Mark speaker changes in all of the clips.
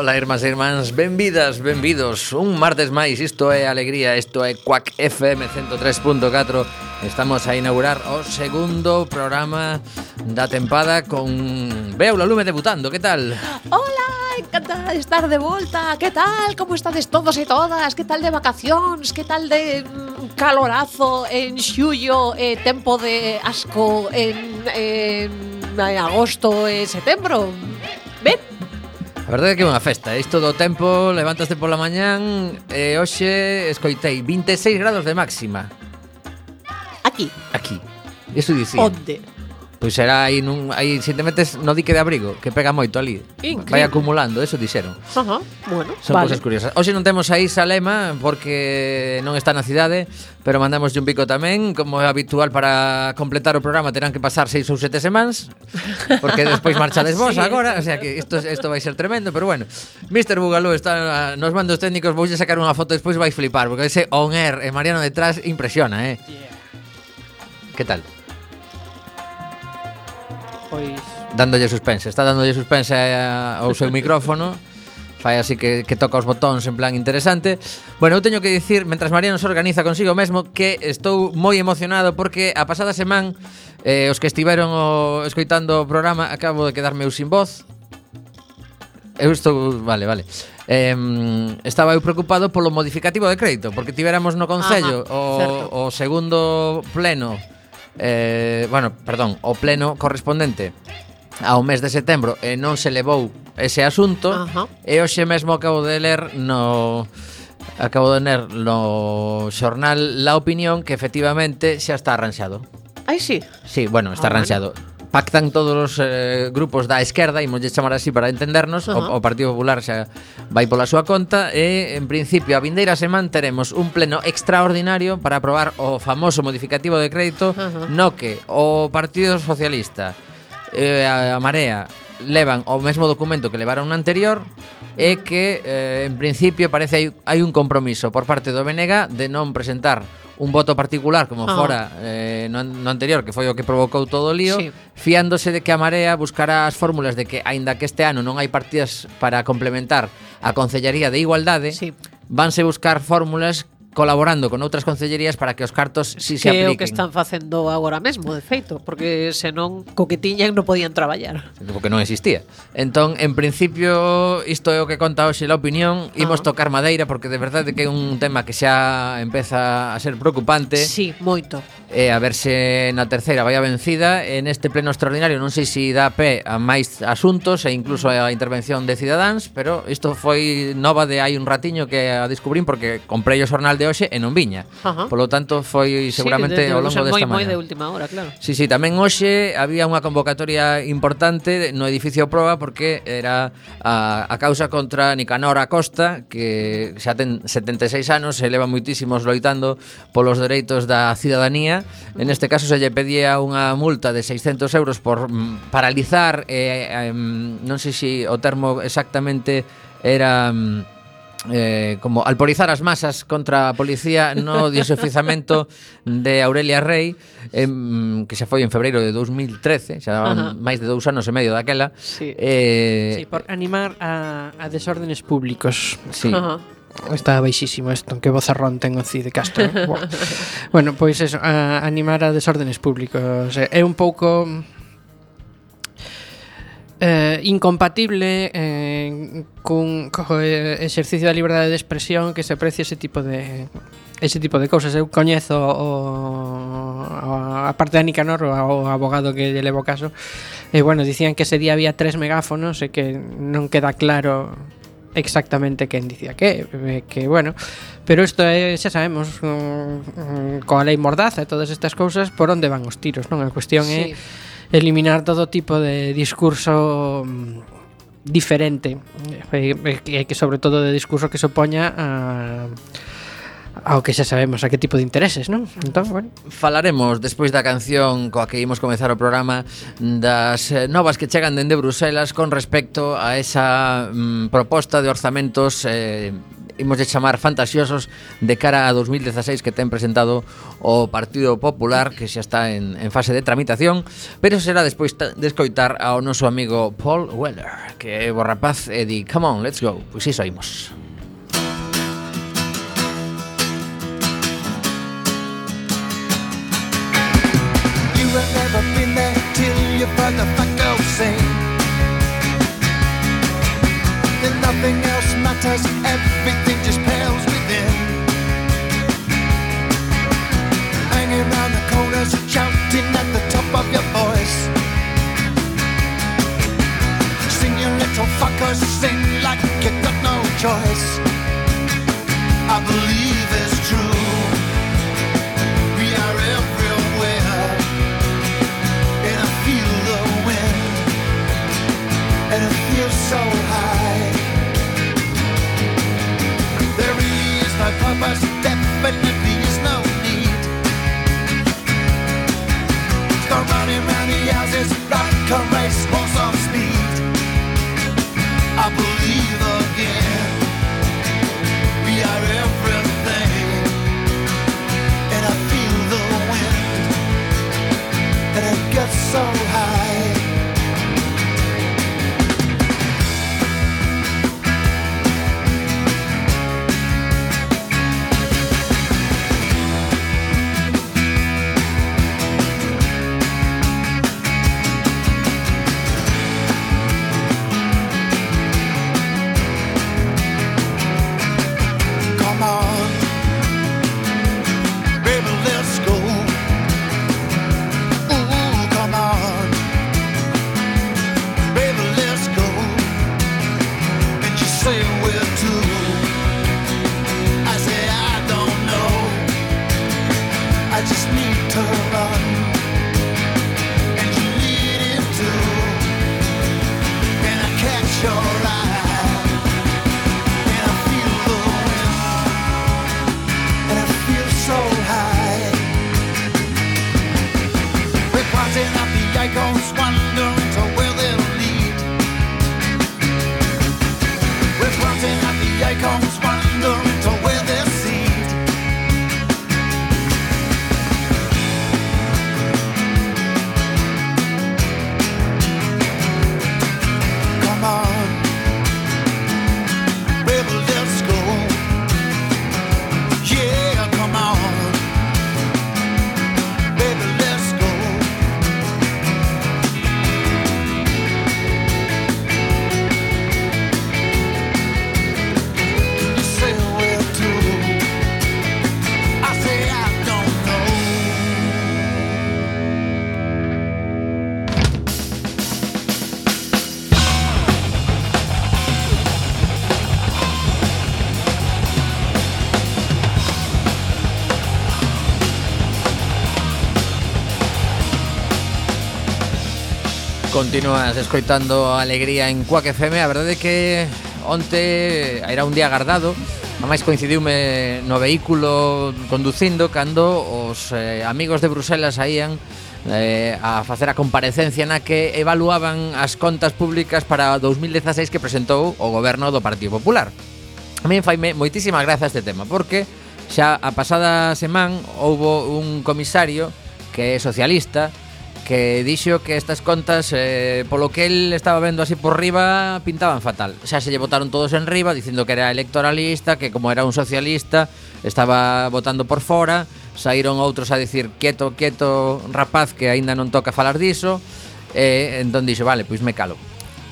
Speaker 1: Ola, irmás e irmáns, benvidas, benvidos Un martes máis, isto é Alegría, isto é Quack FM 103.4 Estamos a inaugurar o segundo programa da tempada con Beula Lume debutando, que tal?
Speaker 2: Hola, encantada de estar de volta, que tal? Como estades todos e todas? Que tal de vacacións? Que tal de mm, calorazo en xullo e eh, tempo de asco en, en, en agosto e eh, setembro? Ben?
Speaker 1: A verdade é que é unha festa, eh? isto do tempo, levantaste pola mañán e hoxe escoitei 26 grados de máxima.
Speaker 2: Aquí.
Speaker 1: Aquí. Eso dicía.
Speaker 2: Onde?
Speaker 1: Pois será aí nun aí se te metes no dique de abrigo, que pega moito ali.
Speaker 2: Increíble.
Speaker 1: Vai acumulando, eso dixeron.
Speaker 2: Ajá, bueno,
Speaker 1: Son
Speaker 2: vale.
Speaker 1: cousas curiosas. Hoxe non temos aí Salema porque non está na cidade, pero mandamos un bico tamén, como é habitual para completar o programa terán que pasar seis ou sete semanas, porque despois marchades vos
Speaker 2: sí.
Speaker 1: agora, o sea que isto isto vai ser tremendo, pero bueno. Mr. Bugalú está nos mandos técnicos, voulle sacar unha foto despois vais flipar, porque ese on air e Mariano detrás impresiona, eh. Yeah. Que tal?
Speaker 3: Pois
Speaker 1: dándolle suspense, está dándolle suspense eh, ao seu micrófono. Fai así que, que toca os botóns en plan interesante Bueno, eu teño que dicir, mentras Mariano se organiza consigo mesmo Que estou moi emocionado porque a pasada semana eh, Os que estiveron o, escoitando o programa Acabo de quedarme eu sin voz Eu estou, vale, vale eh, Estaba eu preocupado polo modificativo de crédito Porque tiveramos no Concello
Speaker 2: Ajá,
Speaker 1: o,
Speaker 2: certo.
Speaker 1: o segundo pleno eh, bueno, perdón, o pleno correspondente ao mes de setembro e non se levou ese asunto
Speaker 2: Ajá.
Speaker 1: e hoxe mesmo acabo de ler no acabo de ler no xornal La Opinión que efectivamente xa está arranxado.
Speaker 2: Ai, sí.
Speaker 1: Sí, bueno, está
Speaker 2: ah,
Speaker 1: arranxado. Bueno pactan todos os eh, grupos da esquerda, imos chamar así para entendernos,
Speaker 2: uh -huh.
Speaker 1: o, o Partido Popular xa vai pola súa conta e en principio a vindeira semana teremos un pleno extraordinario para aprobar o famoso modificativo de crédito
Speaker 2: uh -huh.
Speaker 1: no que o Partido Socialista eh, a, a Marea levan o mesmo documento que levaron no anterior é que eh, en principio parece hai, hai un compromiso por parte do BNG de non presentar un voto particular como
Speaker 2: ah.
Speaker 1: fora eh, no, no anterior que foi o que provocou todo o lío
Speaker 2: sí.
Speaker 1: fiándose de que a Marea buscará as fórmulas de que aínda que este ano non hai partidas para complementar a Concellaría de Igualdade
Speaker 2: sí.
Speaker 1: vanse buscar fórmulas colaborando con outras concellerías para que os cartos si se
Speaker 2: que apliquen. Que é o que están facendo agora mesmo, de feito, porque senón co que tiñan non podían traballar.
Speaker 1: Porque non existía. Entón, en principio, isto é o que conta hoxe a opinión, imos
Speaker 2: ah.
Speaker 1: tocar madeira porque de verdade que é un tema que xa empeza a ser preocupante.
Speaker 2: Sí, moito
Speaker 1: e a ver se na terceira vai a vencida. En este pleno extraordinario non sei se dá pé a máis asuntos e incluso a intervención de cidadáns pero isto foi nova de hai un ratiño que a descubrín porque comprei o xornal de hoxe e non viña.
Speaker 2: Ajá.
Speaker 1: polo tanto foi seguramente
Speaker 2: sí, de, de,
Speaker 1: ao longo desta
Speaker 2: moi,
Speaker 1: mañá.
Speaker 2: moi de última hora, claro.
Speaker 1: Sí, sí, tamén hoxe había unha convocatoria importante no edificio Proa porque era a, a causa contra Nicanor Acosta que xa ten 76 anos se leva moitísimos loitando polos dereitos da cidadanía. En este caso se lle pedía unha multa de 600 euros por mm, paralizar, eh, eh, non sei se o termo exactamente era... Mm, eh, como alporizar as masas contra a policía no desofizamento de Aurelia Rey eh, que xa foi en febreiro de 2013 xa daban máis de dous anos e medio daquela
Speaker 3: sí.
Speaker 1: Eh,
Speaker 3: sí, por animar a, a desórdenes públicos
Speaker 1: sí.
Speaker 2: Ajá
Speaker 3: está baixísimo isto, que vozarrón ten o Cid Castro. Eh. Buah. bueno, pois eso, a animar a desórdenes públicos. Eh, é un pouco eh, incompatible eh, cun co eh, exercicio da liberdade de expresión que se aprecie ese tipo de ese tipo de cousas. Eu coñezo o, o a parte de Nicanor, o, o abogado que lle levo caso, e eh, bueno, dicían que ese día había tres megáfonos e que non queda claro exactamente quen dicía que, eh, que bueno, pero isto é, xa sabemos, um, um, coa lei mordaza e todas estas cousas, por onde van os tiros, non? A cuestión
Speaker 2: sí.
Speaker 3: é eliminar todo tipo de discurso mm, diferente, e, e, e que sobre todo de discurso que se opoña a Ao que xa sabemos a que tipo de intereses, non? Entón, bueno.
Speaker 1: Falaremos despois da canción coa que imos comezar o programa das eh, novas que chegan dende Bruselas con respecto a esa mm, proposta de orzamentos eh, imos de chamar fantasiosos de cara a 2016 que ten presentado o Partido Popular que xa está en, en fase de tramitación pero será despois de escoitar ao noso amigo Paul Weller que é bo rapaz e di come on, let's go pois iso imos
Speaker 4: facto sing. Then nothing else matters, everything just pales within. Hanging round the corners, shouting at the top of your voice. Sing your little fuckers, sing much
Speaker 1: Continúas escoitando Alegría en Cuac FM A verdade é que onte era un día agardado A máis coincidiume no vehículo conducindo Cando os eh, amigos de Bruselas saían eh, a facer a comparecencia na que evaluaban as contas públicas para 2016 que presentou o goberno do Partido Popular. A mí faime moitísima graza este tema, porque xa a pasada semana houbo un comisario que é socialista que dixo que estas contas, eh, polo que él estaba vendo así por riba, pintaban fatal. Xa se lle votaron todos en riba dicindo que era electoralista, que como era un socialista, estaba votando por fora, saíron outros a dicir quieto, quieto, rapaz, que aínda non toca falar diso, e eh, entón dixo, vale, pois me calo.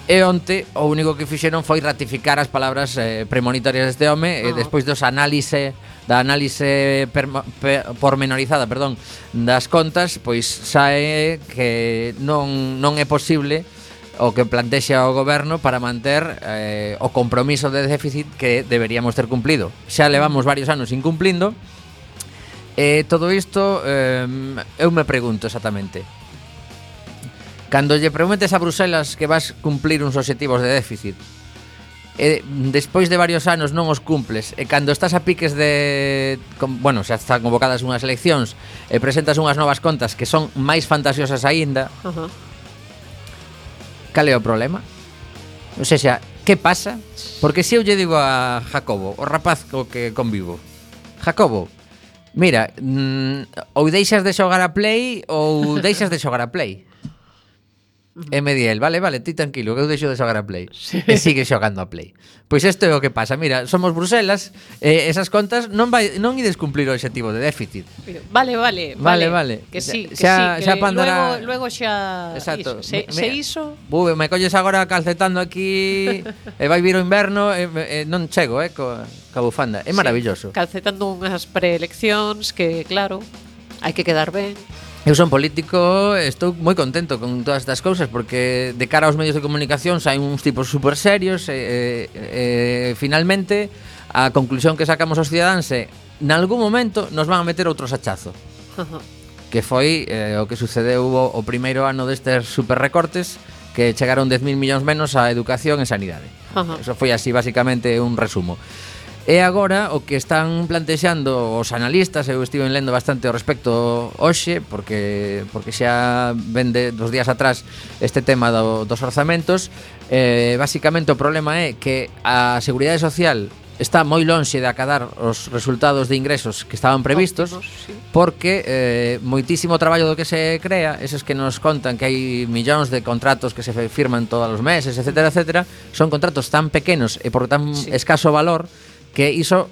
Speaker 1: E onte o único que fixeron foi ratificar as palabras eh, premonitorias deste home oh. e despois dos análise da análise perma, per, pormenorizada, perdón, das contas, pois sae que non, non é posible o que plantexa o goberno para manter eh, o compromiso de déficit que deberíamos ter cumplido. Xa levamos varios anos incumplindo e eh, todo isto eh, eu me pregunto exactamente. Cando lle prometes a Bruselas que vas cumplir uns obxectivos de déficit e despois de varios anos non os cumples e cando estás a piques de con, bueno, xa están convocadas unhas eleccións e presentas unhas novas contas que son máis fantasiosas aínda
Speaker 2: Ajá.
Speaker 1: cal é o problema? ou xa, que pasa? porque se eu lle digo a Jacobo o rapaz co que convivo Jacobo, mira mm, ou deixas de xogar a play ou deixas de xogar a play E me di el, vale, vale, ti tranquilo, que eu deixo de xogar a Play. Sí. E sigue xogando a Play. Pois isto é o que pasa. Mira, somos Bruselas, eh, esas contas non vai non ides cumplir o obxectivo de déficit.
Speaker 2: Pero, vale, vale,
Speaker 1: vale, vale.
Speaker 2: Que sí, que
Speaker 1: xa,
Speaker 2: sí, que
Speaker 1: xa pandara...
Speaker 2: luego, luego xa
Speaker 1: Exacto.
Speaker 2: Iso. Se,
Speaker 1: me,
Speaker 2: se iso.
Speaker 1: Bube, me colles agora calcetando aquí e vai vir o inverno e, e non chego, eh, co, ca bufanda. É maravilloso.
Speaker 2: Sí, calcetando unhas preeleccións que, claro, hai que quedar ben.
Speaker 1: Eu son político, estou moi contento con todas estas cousas porque de cara aos medios de comunicación saen uns tipos super serios e, e, e finalmente a conclusión que sacamos aos cidadáns é nalgún momento nos van a meter outro sachazo. que foi eh, o que sucedeu o, o primeiro ano destes super recortes que chegaron 10.000 millóns menos a educación e sanidade.
Speaker 2: Ajá.
Speaker 1: Eso foi así basicamente un resumo. E agora o que están plantexando os analistas, eu estive lendo bastante ao respecto hoxe, porque porque xa vende dos días atrás este tema do, dos orzamentos, eh, basicamente o problema é que a Seguridade Social está moi lonxe de acadar os resultados de ingresos que estaban previstos
Speaker 2: Óptimos, sí.
Speaker 1: porque eh, moitísimo traballo do que se crea, eses que nos contan que hai millóns de contratos que se firman todos os meses, etc, etc, son contratos tan pequenos e por tan
Speaker 2: sí.
Speaker 1: escaso valor que iso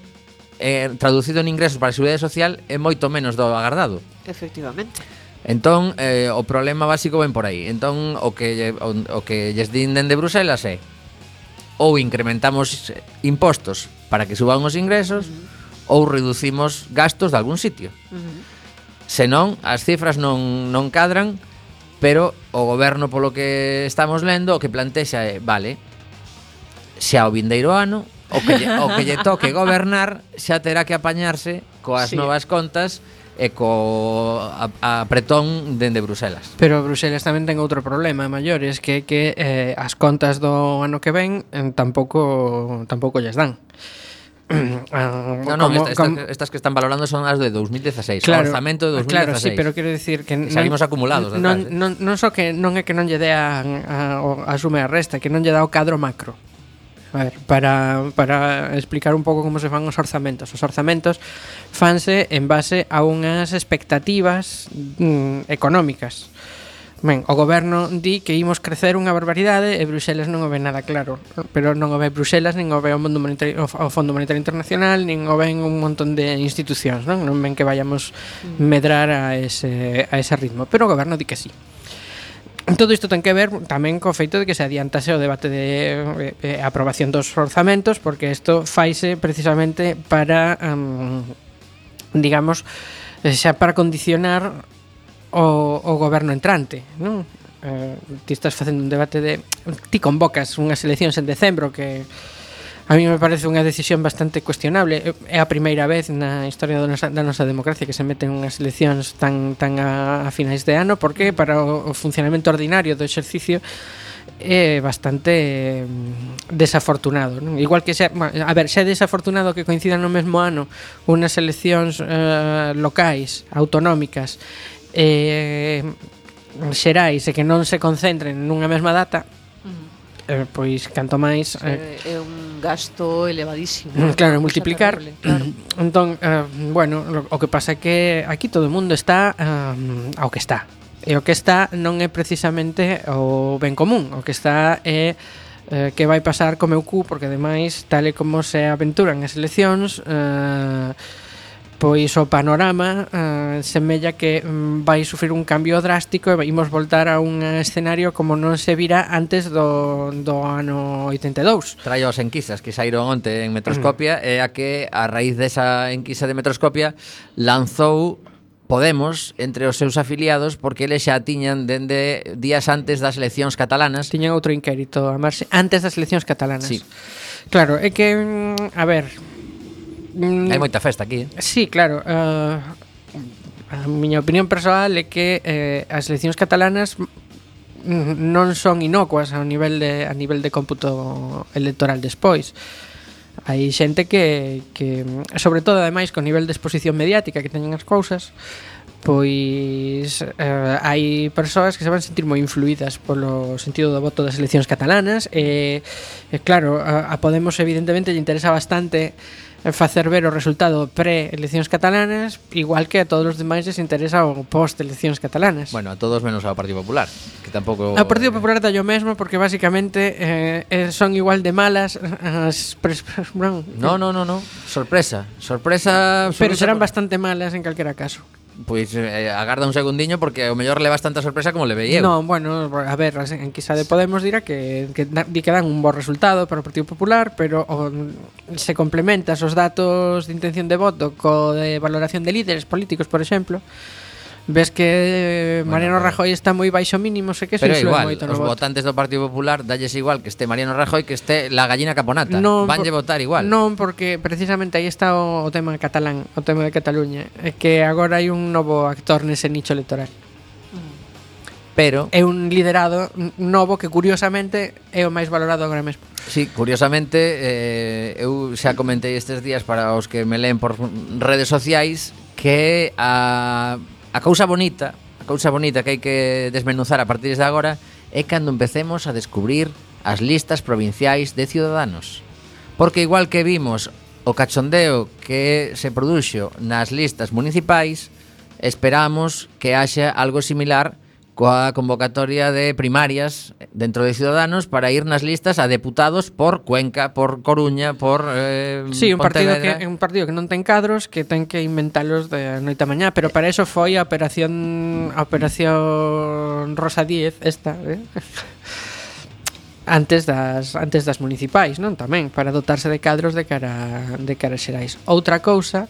Speaker 1: eh, traducido en ingresos para a Seguridade Social é moito menos do agardado.
Speaker 2: Efectivamente.
Speaker 1: Entón, eh, o problema básico ven por aí. Entón, o que, o, o que lles din dende Bruselas é ou incrementamos impostos para que suban os ingresos uh -huh. ou reducimos gastos de algún sitio. Uh -huh. Senón, as cifras non, non cadran, pero o goberno polo que estamos lendo o que plantexa é, vale, xa o vindeiro ano o que lle, o que lle toque gobernar xa terá que apañarse coas
Speaker 2: sí.
Speaker 1: novas contas e co apretón dende Bruselas.
Speaker 3: Pero Bruselas tamén ten outro problema maior, é que que eh, as contas do ano que ven eh, tampouco tampouco lles dan. ah,
Speaker 1: no, no,
Speaker 3: como,
Speaker 1: esta, esta,
Speaker 3: como...
Speaker 1: estas que están valorando son as de 2016,
Speaker 3: claro,
Speaker 1: o orzamento de 2016.
Speaker 3: Claro, sí, pero quero dicir que
Speaker 1: non, salimos acumulados.
Speaker 3: Non,
Speaker 1: eh.
Speaker 3: non, non, non so que non é que non lle dea a, a, a, a sume a resta, que non lle dá o cadro macro. A ver, para, para explicar un pouco como se fan os orzamentos. Os orzamentos fanse en base a unhas expectativas mm, económicas. Ben, o goberno di que imos crecer unha barbaridade e Bruxelas non o ve nada claro, pero non o ve Bruxelas, nin o ve o, Mundo Monetario, o Fondo Monetario Internacional, nin o ven un montón de institucións, non? Non ven que vayamos mm. medrar a ese, a ese ritmo, pero o goberno di que sí. Todo isto ten que ver tamén co feito de que se adiantase o debate de eh, eh aprobación dos orzamentos porque isto faise precisamente para um, digamos eh, xa para condicionar o, o goberno entrante, non? Eh, ti estás facendo un debate de ti convocas unhas eleccións en decembro que A mí me parece unha decisión bastante cuestionable. É a primeira vez na historia da nosa, da nosa democracia que se meten unhas eleccións tan tan a, a finais de ano, porque para o, o funcionamento ordinario do exercicio é bastante mm, desafortunado, non? Igual que xa, a ver, xa é desafortunado que coincidan no mesmo ano unhas eleccións eh, locais, autonómicas, eh, xerais e que non se concentren nunha mesma data, eh, pois canto máis eh,
Speaker 2: é un un gasto elevadísimo.
Speaker 3: Mm, claro, multiplicar.
Speaker 2: Terrible, claro.
Speaker 3: Mm, entón, eh, bueno, o que pasa é que aquí todo o mundo está eh, ao que está. E o que está non é precisamente o ben común, o que está é eh, que vai pasar co meu cu, porque ademais, tal e como se aventuran as eleccións, eh, pois o panorama uh, semella que um, vai sufrir un cambio drástico e imos voltar a un escenario como non se vira antes do, do ano 82.
Speaker 1: Traio as enquisas que saíron onte en Metroscopia mm. e a que a raíz desa enquisa de Metroscopia lanzou Podemos entre os seus afiliados porque eles xa tiñan dende días antes das eleccións catalanas.
Speaker 3: Tiñan outro inquérito a marxe antes das eleccións catalanas.
Speaker 1: Sí.
Speaker 3: Claro, é que mm, a ver, Mm,
Speaker 1: Hai moita festa aquí, eh?
Speaker 3: Sí, claro. Uh, a miña opinión persoal é que eh, as eleccións catalanas non son inocuas ao nivel de a nivel de cómputo electoral despois. Hai xente que, que sobre todo ademais con nivel de exposición mediática que teñen as cousas, pois eh, hai persoas que se van sentir moi influídas polo sentido do voto das eleccións catalanas e, e claro, a, a Podemos evidentemente lle interesa bastante eh, Eh, facer ver o resultado pre-eleccións catalanas igual que a todos os demais les interesa o post-eleccións catalanas.
Speaker 1: Bueno, a todos menos ao Partido Popular, que tampouco...
Speaker 3: Ao Partido Popular tallo mesmo porque basicamente eh, eh, son igual de malas as... Pres...
Speaker 1: No, no, no, no. Sorpresa. Sorpresa... Absoluta.
Speaker 3: Pero
Speaker 1: serán
Speaker 3: bastante malas en calquera caso.
Speaker 1: Pois eh, agarda un segundiño porque o mellor levas tanta sorpresa como le veía
Speaker 3: No, Non, bueno, a ver, en quizá de Podemos dirá que, que di que dan un bo resultado para o Partido Popular, pero o, se complementas os datos de intención de voto co de valoración de líderes políticos, por exemplo, Ves que eh,
Speaker 1: bueno,
Speaker 3: Mariano Rajoy está moi baixo mínimo, sei que
Speaker 1: pero igual,
Speaker 3: moito no
Speaker 1: os
Speaker 3: voto.
Speaker 1: votantes do Partido Popular dalles igual que este Mariano Rajoy que este la gallina caponata.
Speaker 3: Non,
Speaker 1: Vanlle votar igual.
Speaker 3: Non, porque precisamente aí está o, o tema catalán, o tema de Cataluña, é que agora hai un novo actor nese nicho electoral.
Speaker 1: Pero
Speaker 3: é un liderado novo que curiosamente é o máis valorado agora mesmo.
Speaker 1: Sí, curiosamente eh, eu xa comentei estes días para os que me leen por redes sociais que a A cousa bonita, a cousa bonita que hai que desmenuzar a partir de agora é cando empecemos a descubrir as listas provinciais de ciudadanos. Porque igual que vimos o cachondeo que se produxo nas listas municipais, esperamos que haxa algo similar coa convocatoria de primarias dentro de Ciudadanos para ir nas listas a deputados por Cuenca, por Coruña, por eh,
Speaker 3: Sí, un
Speaker 1: Pontevedra.
Speaker 3: partido que un partido que non ten cadros, que ten que inventalos de noite a mañá, pero para eso foi a operación a operación Rosa 10 esta, eh? antes das antes das municipais, non? Tamén para dotarse de cadros de cara de cara a xerais. Outra cousa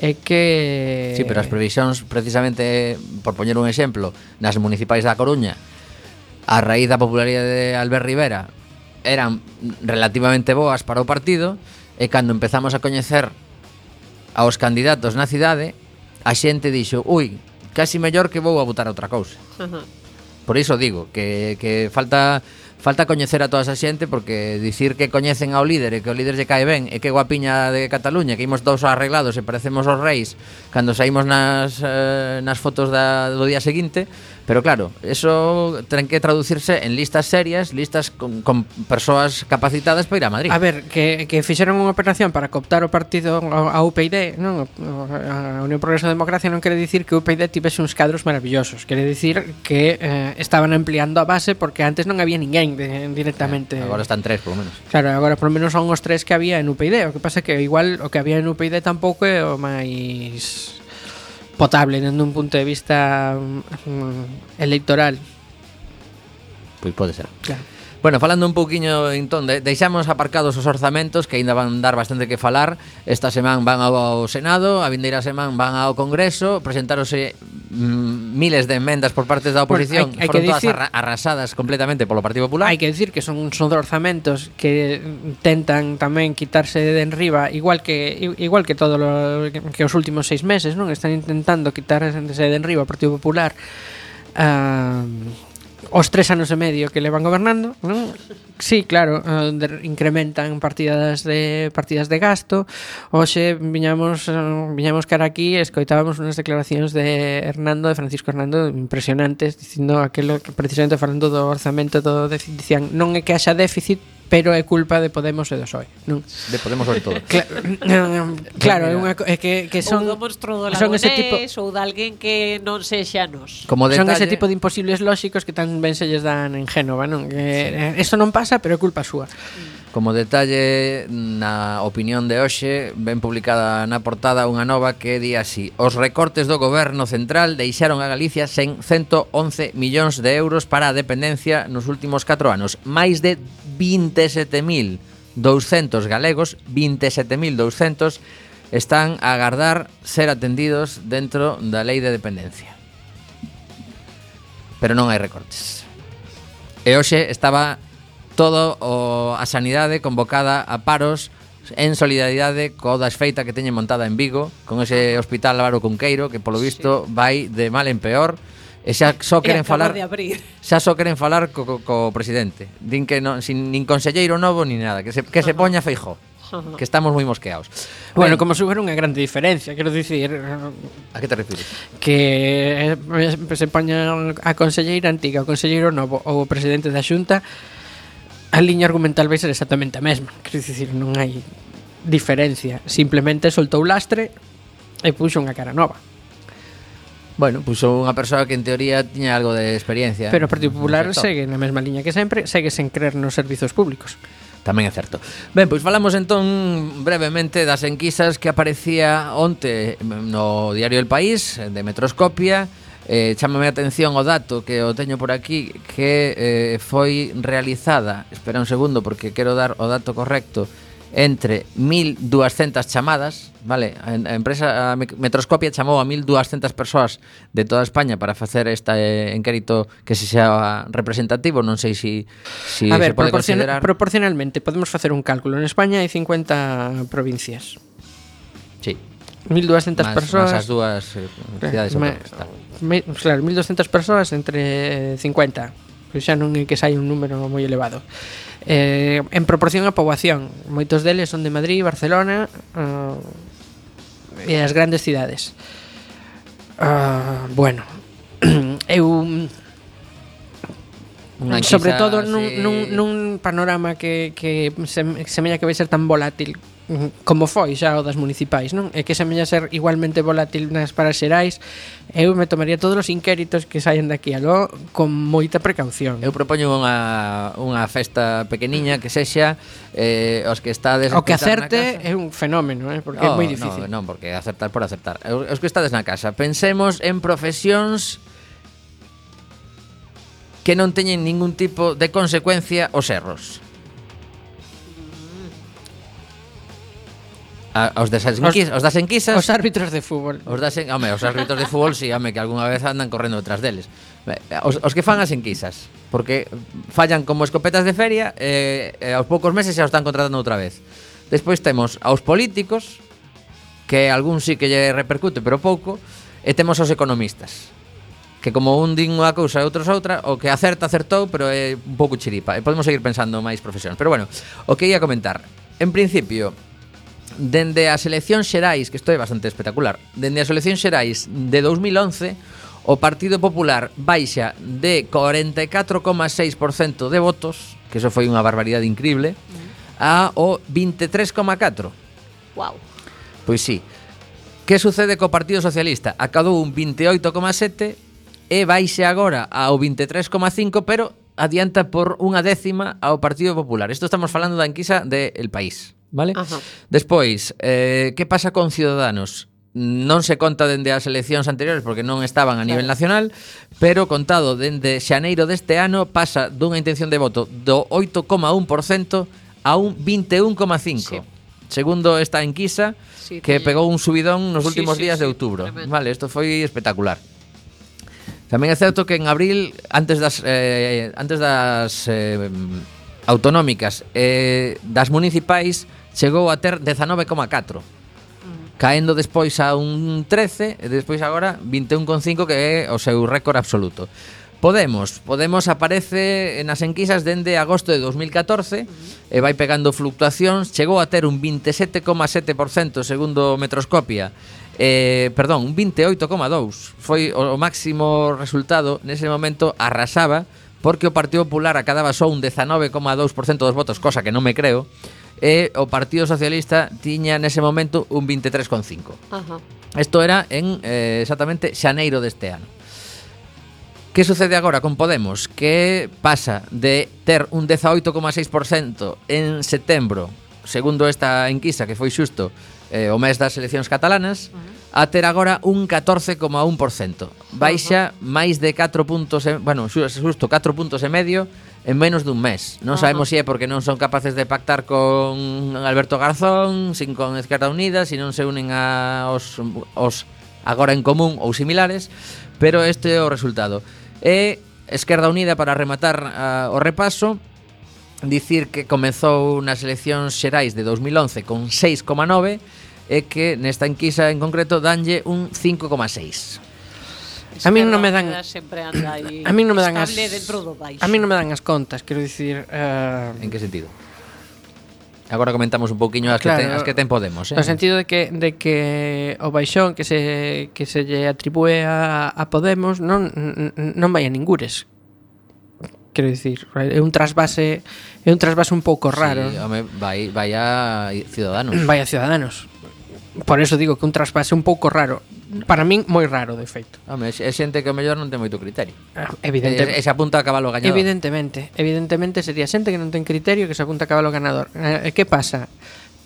Speaker 3: é que...
Speaker 1: Sí, pero as previsións, precisamente, por poñer un exemplo, nas municipais da Coruña, a raíz da popularidade de Albert Rivera, eran relativamente boas para o partido, e cando empezamos a coñecer aos candidatos na cidade, a xente dixo, ui, casi mellor que vou a votar outra cousa. Uh -huh. Por iso digo que, que falta falta coñecer a toda esa xente porque dicir que coñecen ao líder e que o líder lle cae ben e que guapiña de Cataluña que imos dous arreglados e parecemos os reis cando saímos nas, eh, nas fotos da, do día seguinte Pero claro, eso ten que traducirse en listas serias, listas con, con persoas capacitadas para ir a Madrid.
Speaker 3: A ver, que, que fixeron unha operación para cooptar o partido a UPyD, non? A Unión Progreso da Democracia non quere dicir que UPyD tivese uns cadros maravillosos, quere dicir que eh, estaban ampliando a base porque antes non había ninguén de, directamente.
Speaker 1: Eh, agora están tres, por lo menos.
Speaker 3: Claro, agora por lo menos son os tres que había en UPyD, o que pasa que igual o que había en UPyD tampouco é o máis potable dende un punto de vista mm, electoral.
Speaker 1: Pois pode ser.
Speaker 3: Claro.
Speaker 1: Bueno, falando un pouquiño entón, de, deixamos aparcados os orzamentos que aínda van dar bastante que falar. Esta semana van ao, ao Senado, a vindeira semana van ao Congreso, presentarose miles de enmendas por parte da oposición bueno,
Speaker 3: hai, hai
Speaker 1: foron
Speaker 3: que dicir,
Speaker 1: todas arrasadas completamente polo Partido Popular.
Speaker 3: Hai que dicir que son uns orzamentos que tentan tamén quitarse de enriba, igual que igual que todo lo, que, os últimos seis meses, non? Están intentando quitarse de enriba o Partido Popular. Uh, os tres anos e medio que levan gobernando, non? Sí, claro, incrementan partidas de partidas de gasto. Hoxe viñamos viñamos cara aquí e escoitábamos unhas declaracións de Hernando, de Francisco Hernando impresionantes, dicindo aquilo que precisamente falando do orzamento do dicían, non é que haxa déficit, pero é culpa de Podemos e do PSOE, non?
Speaker 1: De Podemos sobre todo.
Speaker 3: Cla claro, é unha é que que son
Speaker 2: ou do monstro do
Speaker 3: son ese tipo
Speaker 2: ou de alguén que non sexa nos.
Speaker 1: Como detalle, son
Speaker 3: ese tipo de imposibles lóxicos que tan ben se lles dan en Génova, non? Que sí. Eh, eso non pasa, pero é culpa súa. Mm.
Speaker 1: Como detalle, na opinión de hoxe, ben publicada na portada unha nova que di así Os recortes do goberno central deixaron a Galicia sen 111 millóns de euros para a dependencia nos últimos 4 anos. Máis de 27.200 galegos, 27.200 están a agardar ser atendidos dentro da lei de dependencia. Pero non hai recortes. E hoxe estaba todo, o, a sanidade convocada a paros en solidaridade co da esfeita que teñen montada en Vigo, con ese hospital Álvaro Cunqueiro que polo visto sí. vai de mal en peor. E xa só queren falar
Speaker 2: de abrir.
Speaker 1: Xa só queren falar co, co, co presidente. Din que non sin nin conselleiro novo ni nada, que se que se poña Feijó. Que estamos moi mosqueados.
Speaker 3: Bueno,
Speaker 1: ben,
Speaker 3: como se unha grande diferencia, quero dicir
Speaker 1: A que te refires?
Speaker 3: Que eh, se poña a conselleira antiga, o conselleiro novo ou o presidente da Xunta a liña argumental vai ser exactamente a mesma. Quer dicir, non hai diferencia. Simplemente soltou lastre e puxo unha cara nova.
Speaker 1: Bueno, puxo unha persoa que en teoría tiña algo de experiencia.
Speaker 3: Pero o Partido Popular
Speaker 1: no
Speaker 3: segue na mesma liña que sempre, segue sen creer nos servizos públicos.
Speaker 1: Tamén é certo. Ben, pois falamos entón brevemente das enquisas que aparecía onte no diario El País, de Metroscopia, eh, chamame a atención o dato que o teño por aquí que eh, foi realizada espera un segundo porque quero dar o dato correcto entre 1200 chamadas, vale? A empresa a Metroscopia chamou a 1200 persoas de toda España para facer este eh, enquérito que se xa representativo, non sei se si, si
Speaker 3: a ver,
Speaker 1: se pode
Speaker 3: proporciona,
Speaker 1: considerar.
Speaker 3: proporcionalmente podemos facer un cálculo. En España hai 50 provincias.
Speaker 1: Sí.
Speaker 3: 1200
Speaker 1: más,
Speaker 3: persoas.
Speaker 1: Más as dúas eh, cidades. Eh,
Speaker 3: me, claro, 1200 persoas entre 50 que pois xa non é que sai un número moi elevado. Eh, en proporción á poboación, moitos deles son de Madrid, Barcelona eh, e as grandes cidades. Uh, bueno, eu
Speaker 1: Una
Speaker 3: sobre todo nun,
Speaker 1: eh,
Speaker 3: nun, nun panorama que, que se, semella que vai ser tan volátil Como foi xa o das municipais, non? E que se semella ser igualmente volátil nas para xerais, eu me tomaría todos os inquéritos que saian daqui aló con moita precaución.
Speaker 1: Eu propoño unha, unha festa pequeniña que sexa eh, os que estades
Speaker 3: O que acerte é un fenómeno, eh, porque
Speaker 1: oh, é
Speaker 3: moi difícil.
Speaker 1: Non, non, porque acertar por acertar. Os que estades na casa, pensemos en profesións que non teñen ningún tipo de consecuencia os erros. A, os, das enquisas, os, os das enquisas
Speaker 3: Os árbitros de fútbol
Speaker 1: Os das, en, home, os árbitros de fútbol, si, sí, home, que algunha vez andan correndo detrás deles os, os que fan as enquisas Porque fallan como escopetas de feria E eh, eh, aos poucos meses xa os están contratando outra vez Despois temos aos políticos Que algún sí que lle repercute, pero pouco E temos aos economistas que como un din unha cousa e outros outra, o que acerta acertou, pero é un pouco chiripa. E podemos seguir pensando máis profesións. Pero bueno, o que ia comentar. En principio, Dende as eleccións xerais, que isto é bastante espectacular, dende as eleccións xerais de 2011, o Partido Popular baixa de 44,6% de votos, que eso foi unha barbaridade increíble, mm. a o 23,4%.
Speaker 2: Wow.
Speaker 1: Pois sí. Que sucede co Partido Socialista? Acadou un 28,7% e baixe agora ao 23,5%, pero adianta por unha décima ao Partido Popular. Isto estamos falando da enquisa de El País vale?
Speaker 2: Ajá.
Speaker 1: Despois, eh, que pasa con Ciudadanos? non se conta dende as eleccións anteriores porque non estaban a nivel nacional, pero contado dende xaneiro deste ano pasa dunha intención de voto do 8,1% a un 21,5%.
Speaker 2: Sí.
Speaker 1: Segundo esta enquisa
Speaker 2: sí,
Speaker 1: que pegou un subidón nos últimos
Speaker 2: sí,
Speaker 1: sí, días
Speaker 2: sí, de
Speaker 1: outubro.
Speaker 2: Tremendo.
Speaker 1: Vale, isto foi espectacular. Tamén é certo que en abril antes das eh, antes das eh, autonómicas eh, das municipais chegou a ter 19,4 mm. caendo despois a un 13 e despois agora 21,5 que é o seu récord absoluto. Podemos, Podemos aparece nas enquisas dende agosto de 2014 mm. e vai pegando fluctuacións, chegou a ter un 27,7% segundo Metroscopia. Eh, perdón, un 28,2 foi o máximo resultado. Nese momento arrasaba porque o Partido Popular acadaba só un 19,2% dos votos, cosa que non me creo e o Partido Socialista tiña nese momento un 23,5. Isto era en eh, exactamente xaneiro deste ano. Que sucede agora con Podemos? Que pasa de ter un 18,6% en setembro, segundo esta enquisa que foi xusto eh, o mes das eleccións catalanas, a ter agora un 14,1%. Baixa máis de 4 puntos, e, bueno, xusto 4 puntos e medio en menos dun mes. Non sabemos se si é porque non son capaces de pactar con Alberto Garzón, sin con Esquerda Unida, se si non se unen a os, os agora en común ou similares, pero este é o resultado. E Esquerda Unida, para rematar uh, o repaso, dicir que comezou nas eleccións xerais de 2011 con 6,9 e que nesta enquisa en concreto danlle un 5,6.
Speaker 3: A min non me dan A min non me dan as A min non me dan as contas, quero dicir, uh...
Speaker 1: En que sentido? Agora comentamos un pouquiño as
Speaker 3: claro,
Speaker 1: que ten, as que ten Podemos, eh.
Speaker 3: No sentido de que de que o baixón que se que se lle atribúe a, a Podemos non non vai a ningures. Quero dicir, é un trasvase é un trasvase un pouco raro.
Speaker 1: Sí, home, vai vai a Ciudadanos.
Speaker 3: Vai a Ciudadanos. Por eso digo que un traspase un pouco raro. Para min moi raro, de feito.
Speaker 1: Home, é xente que o mellor non ten moito criterio.
Speaker 3: Ah, Evidentemente
Speaker 1: E se apunta a cabalo gañador.
Speaker 3: Evidentemente Evidentemente sería xente que non ten criterio Que se apunta a cabalo ganador. Eh, eh, e que pasa?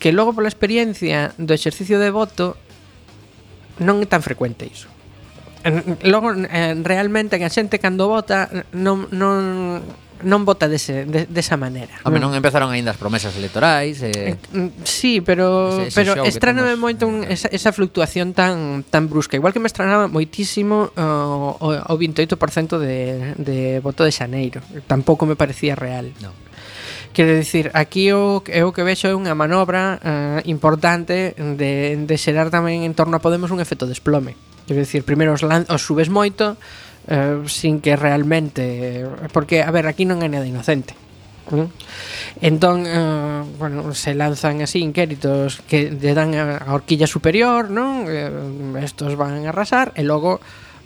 Speaker 3: Que logo pola experiencia do exercicio de voto Non é tan frecuente iso. Logo, eh, realmente que a xente cando vota non, non non vota dese, de, desa maneira.
Speaker 1: Home, non mm. empezaron aínda as promesas electorais. Eh...
Speaker 3: eh mm, sí, pero
Speaker 1: ese, ese
Speaker 3: pero estraname
Speaker 1: temos...
Speaker 3: moito un, eh. esa, esa fluctuación tan tan brusca. Igual que me estranaba moitísimo uh, o, o 28% de, de voto de Xaneiro. Tampouco me parecía real.
Speaker 1: No.
Speaker 3: Quero dicir, aquí o o que vexo é unha manobra uh, importante de, de xerar tamén en torno a Podemos un efecto desplome. Quero dicir, primeiro os, lan, os subes moito, eh, sin que realmente porque a ver, aquí non hai nada inocente. ¿Mm? Entón, eh, bueno, se lanzan así inquéritos que lle dan a horquilla superior, non? Eh, estos van a arrasar e logo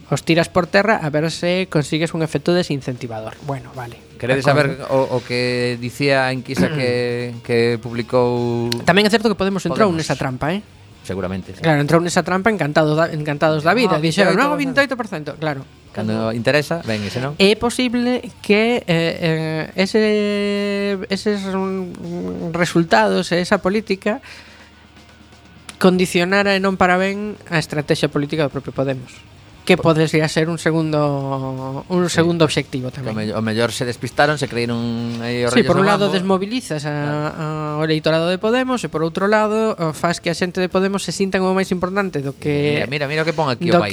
Speaker 3: os tiras por terra a ver se consigues un efecto desincentivador. Bueno, vale.
Speaker 1: Queredes saber o, o que dicía a enquisa que, que publicou...
Speaker 3: Tamén é certo que Podemos entrou
Speaker 1: Podemos.
Speaker 3: nesa trampa, eh?
Speaker 1: seguramente. Sí.
Speaker 3: Claro, entrou nesa trampa encantados da, encantados da vida.
Speaker 1: No,
Speaker 3: Dixeron, non,
Speaker 1: 28%,
Speaker 3: claro.
Speaker 1: Cando interesa, ven, ese non.
Speaker 3: É posible que eh, eh, ese, eses resultados e esa política condicionara e non para ben a estrategia política do propio Podemos que podría ser un segundo un segundo
Speaker 1: sí. obxectivo
Speaker 3: tamén.
Speaker 1: me, o mellor se despistaron, se creíron aí os
Speaker 3: sí, por un lado desmobilizas a, a, o eleitorado de Podemos e por outro lado faz que a xente de Podemos se sinta como máis importante do que
Speaker 1: Mira, mira, mira o que pon aquí o país,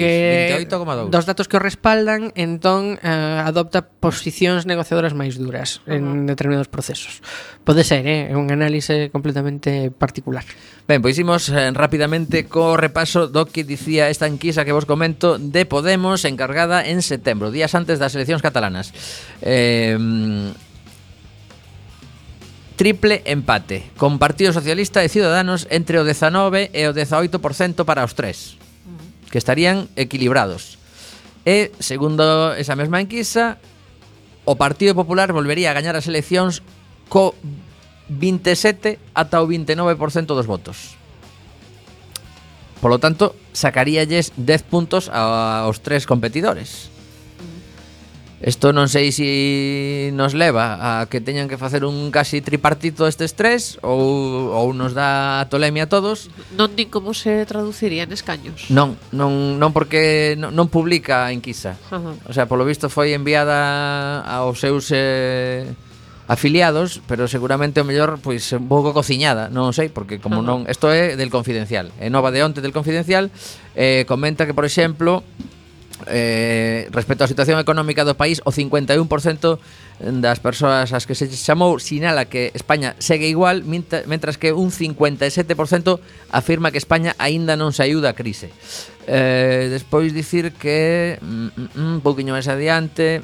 Speaker 1: 28,2.
Speaker 3: Dos datos que o respaldan, entón eh, adopta posicións negociadoras máis duras uh -huh. en determinados procesos. Pode ser, é eh, un análise completamente particular.
Speaker 1: Ben, pois imos eh, rapidamente co repaso do que dicía esta enquisa que vos comento de Podemos encargada en setembro, días antes das eleccións catalanas. Eh, triple empate, con Partido Socialista e Ciudadanos entre o 19 e o 18% para os tres, que estarían equilibrados. E, segundo esa mesma enquisa, o Partido Popular volvería a gañar as eleccións co 27 ata o 29% dos votos. Polo tanto, sacaríalles 10 puntos aos tres competidores. Isto non sei se si nos leva a que teñan que facer un casi tripartito estes tres ou, ou nos dá a tolemia a todos.
Speaker 2: Non din como se traduciría en escaños.
Speaker 1: Non, non, non porque non, non publica a enquisa.
Speaker 2: Uh -huh.
Speaker 1: O sea, polo visto foi enviada aos seus eh, afiliados, pero seguramente o mellor pois un pouco cociñada, non sei, porque como non, isto é del Confidencial. É nova de onte del Confidencial eh, comenta que, por exemplo, eh, respecto á situación económica do país, o 51% das persoas ás que se chamou sinala que España segue igual, mentras que un 57% afirma que España aínda non saiu da crise. Eh, despois dicir que mm, mm, mm un pouquiño máis adiante,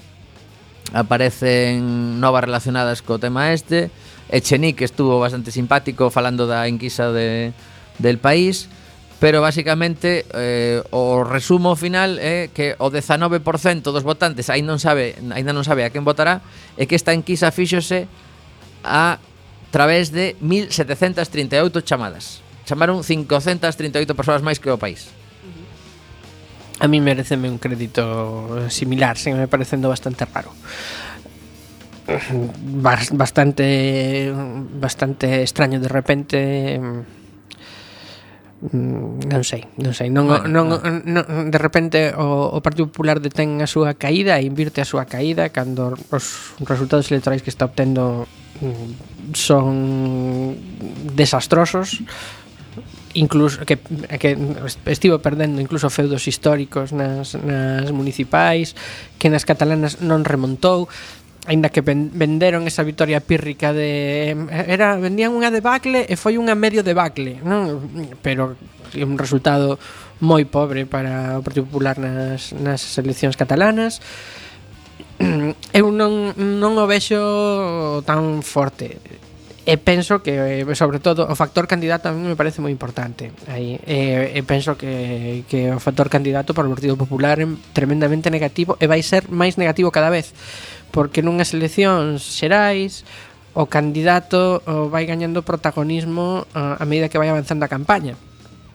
Speaker 1: aparecen novas relacionadas co tema este. Echenique estuvo bastante simpático falando da enquisa de, del país, pero basicamente eh, o resumo final é que o 19% dos votantes aínda non sabe, aínda non sabe a quen votará e que esta enquisa fíxose a través de 1738 chamadas. Chamaron 538 persoas máis que o país
Speaker 3: a mí mereceme un crédito similar, se me parecendo bastante raro. Bastante, bastante extraño de repente mm, non sei, non sei, non,
Speaker 1: bueno,
Speaker 3: non, non, non de repente o, o Partido Popular detén a súa caída e invirte a súa caída cando os resultados electorais que está obtendo mm, son desastrosos incluso que, que estivo perdendo incluso feudos históricos nas, nas municipais que nas catalanas non remontou Ainda que venderon esa vitoria pírrica de era vendían unha debacle e foi unha medio debacle, non? Pero un resultado moi pobre para o Partido Popular nas nas eleccións catalanas. Eu non non o vexo tan forte e penso que eh, sobre todo o factor candidato a mí me parece moi importante aí e, e penso que, que o factor candidato para o Partido Popular é tremendamente negativo e vai ser máis negativo cada vez porque nunhas eleccións xerais o candidato vai gañando protagonismo a, a medida que vai avanzando a campaña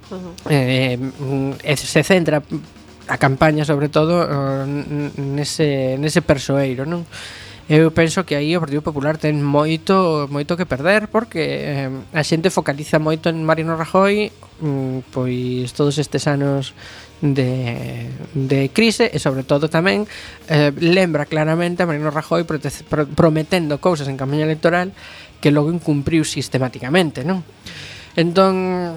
Speaker 3: uh -huh. eh, eh mm, e se centra a campaña sobre todo nese, nese persoeiro non? Eu penso que aí o Partido Popular ten moito moito que perder porque eh, a xente focaliza moito en Mariano Rajoy mm, pois todos estes anos de, de crise e sobre todo tamén eh, lembra claramente a Mariano Rajoy pro, prometendo cousas en campaña electoral que logo incumpriu sistematicamente, non? Entón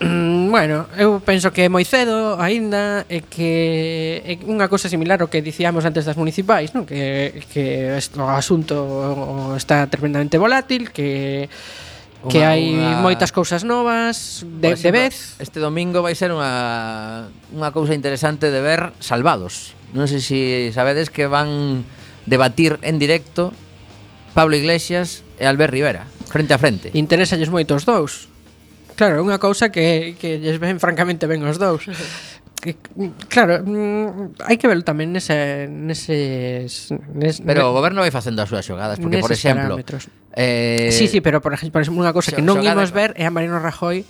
Speaker 3: Mm, bueno, eu penso que é moi cedo aínda e que é unha cousa similar ao que dicíamos antes das municipais, non? Que que o asunto está tremendamente volátil, que Uma, que hai unha... moitas cousas novas de, exemplo, de vez.
Speaker 1: Este domingo vai ser unha unha cousa interesante de ver Salvados. Non sei se si sabedes que van debatir en directo Pablo Iglesias e Albert Rivera, frente a frente.
Speaker 3: Interésalles moito os dous. Claro, é unha cousa que, que lles ven francamente ben os dous. Claro, mm, hai que verlo tamén nese, neses, nes,
Speaker 1: Pero o goberno vai facendo as súas xogadas Porque, por exemplo
Speaker 3: eh... Sí, sí, pero por exemplo, unha cousa que non imos ver É a Marino Rajoy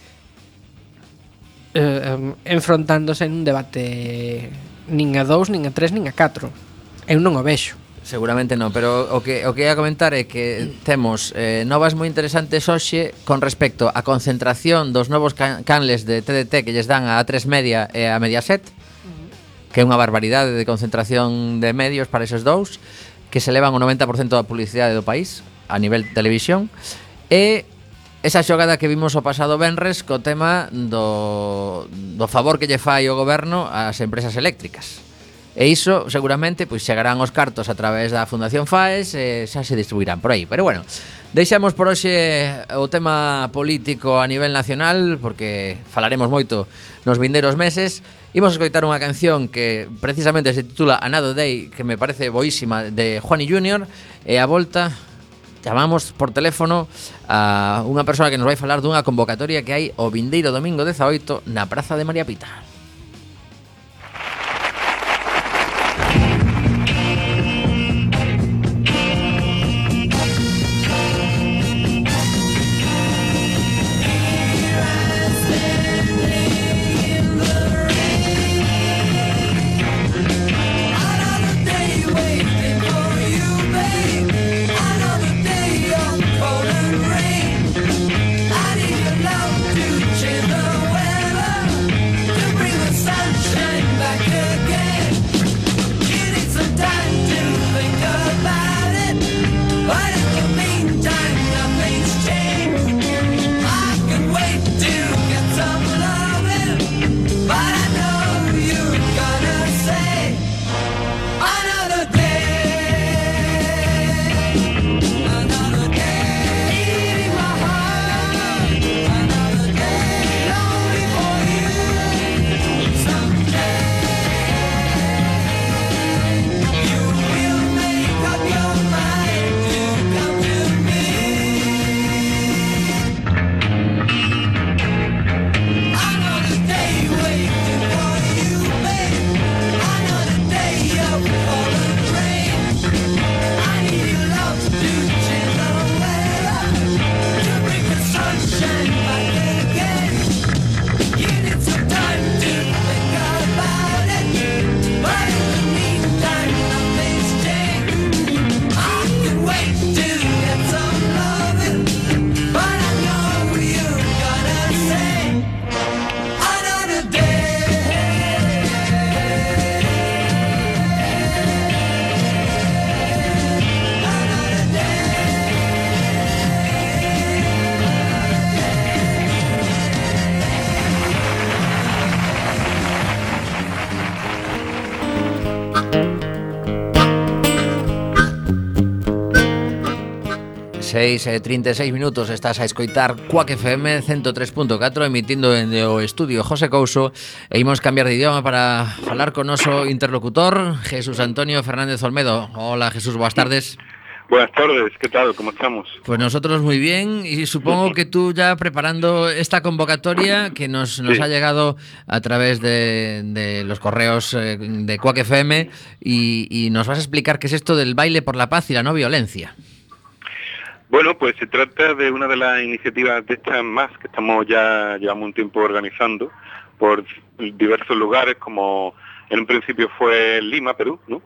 Speaker 3: eh, enfrontándose en un debate Nin a dous, nin a tres, nin a catro. Eu non o vexo.
Speaker 1: Seguramente non, pero o que o que ia comentar é que temos eh, novas moi interesantes hoxe con respecto á concentración dos novos can canles de TDT que lles dan a 3 Media e a Mediaset, mm. que é unha barbaridade de concentración de medios para esos dous, que se levan o 90% da publicidade do país a nivel televisión, e esa xogada que vimos o pasado Benres co tema do, do favor que lle fai o goberno ás empresas eléctricas. E iso, seguramente, pois chegarán os cartos a través da Fundación FAES e xa se distribuirán por aí. Pero bueno, deixamos por hoxe o tema político a nivel nacional porque falaremos moito nos vindeiros meses. Imos escoitar unha canción que precisamente se titula Another Day, que me parece boísima, de Juani Junior, e a volta chamamos por teléfono a unha persoa que nos vai falar dunha convocatoria que hai o vindeiro domingo 18 na Praza de María Pita. 6 e 36 minutos estás a escoitar Cuac FM 103.4 emitindo en o estudio José Couso e imos cambiar de idioma para falar con noso interlocutor Jesús Antonio Fernández Olmedo. Hola Jesús, boas tardes.
Speaker 5: Buenas tardes, ¿qué tal? ¿Cómo estamos?
Speaker 1: Pues nosotros muy bien y supongo que tú ya preparando esta convocatoria que nos, nos
Speaker 5: Sí.
Speaker 1: ha llegado a través de, de los correos eh, de Cuac FM y, y nos vas a explicar qué es esto del baile por la paz y la no violencia.
Speaker 5: Bueno, pues se trata de una de las iniciativas de estas más que estamos ya llevamos un tiempo organizando por diversos lugares, como en un principio fue Lima, Perú, ¿no?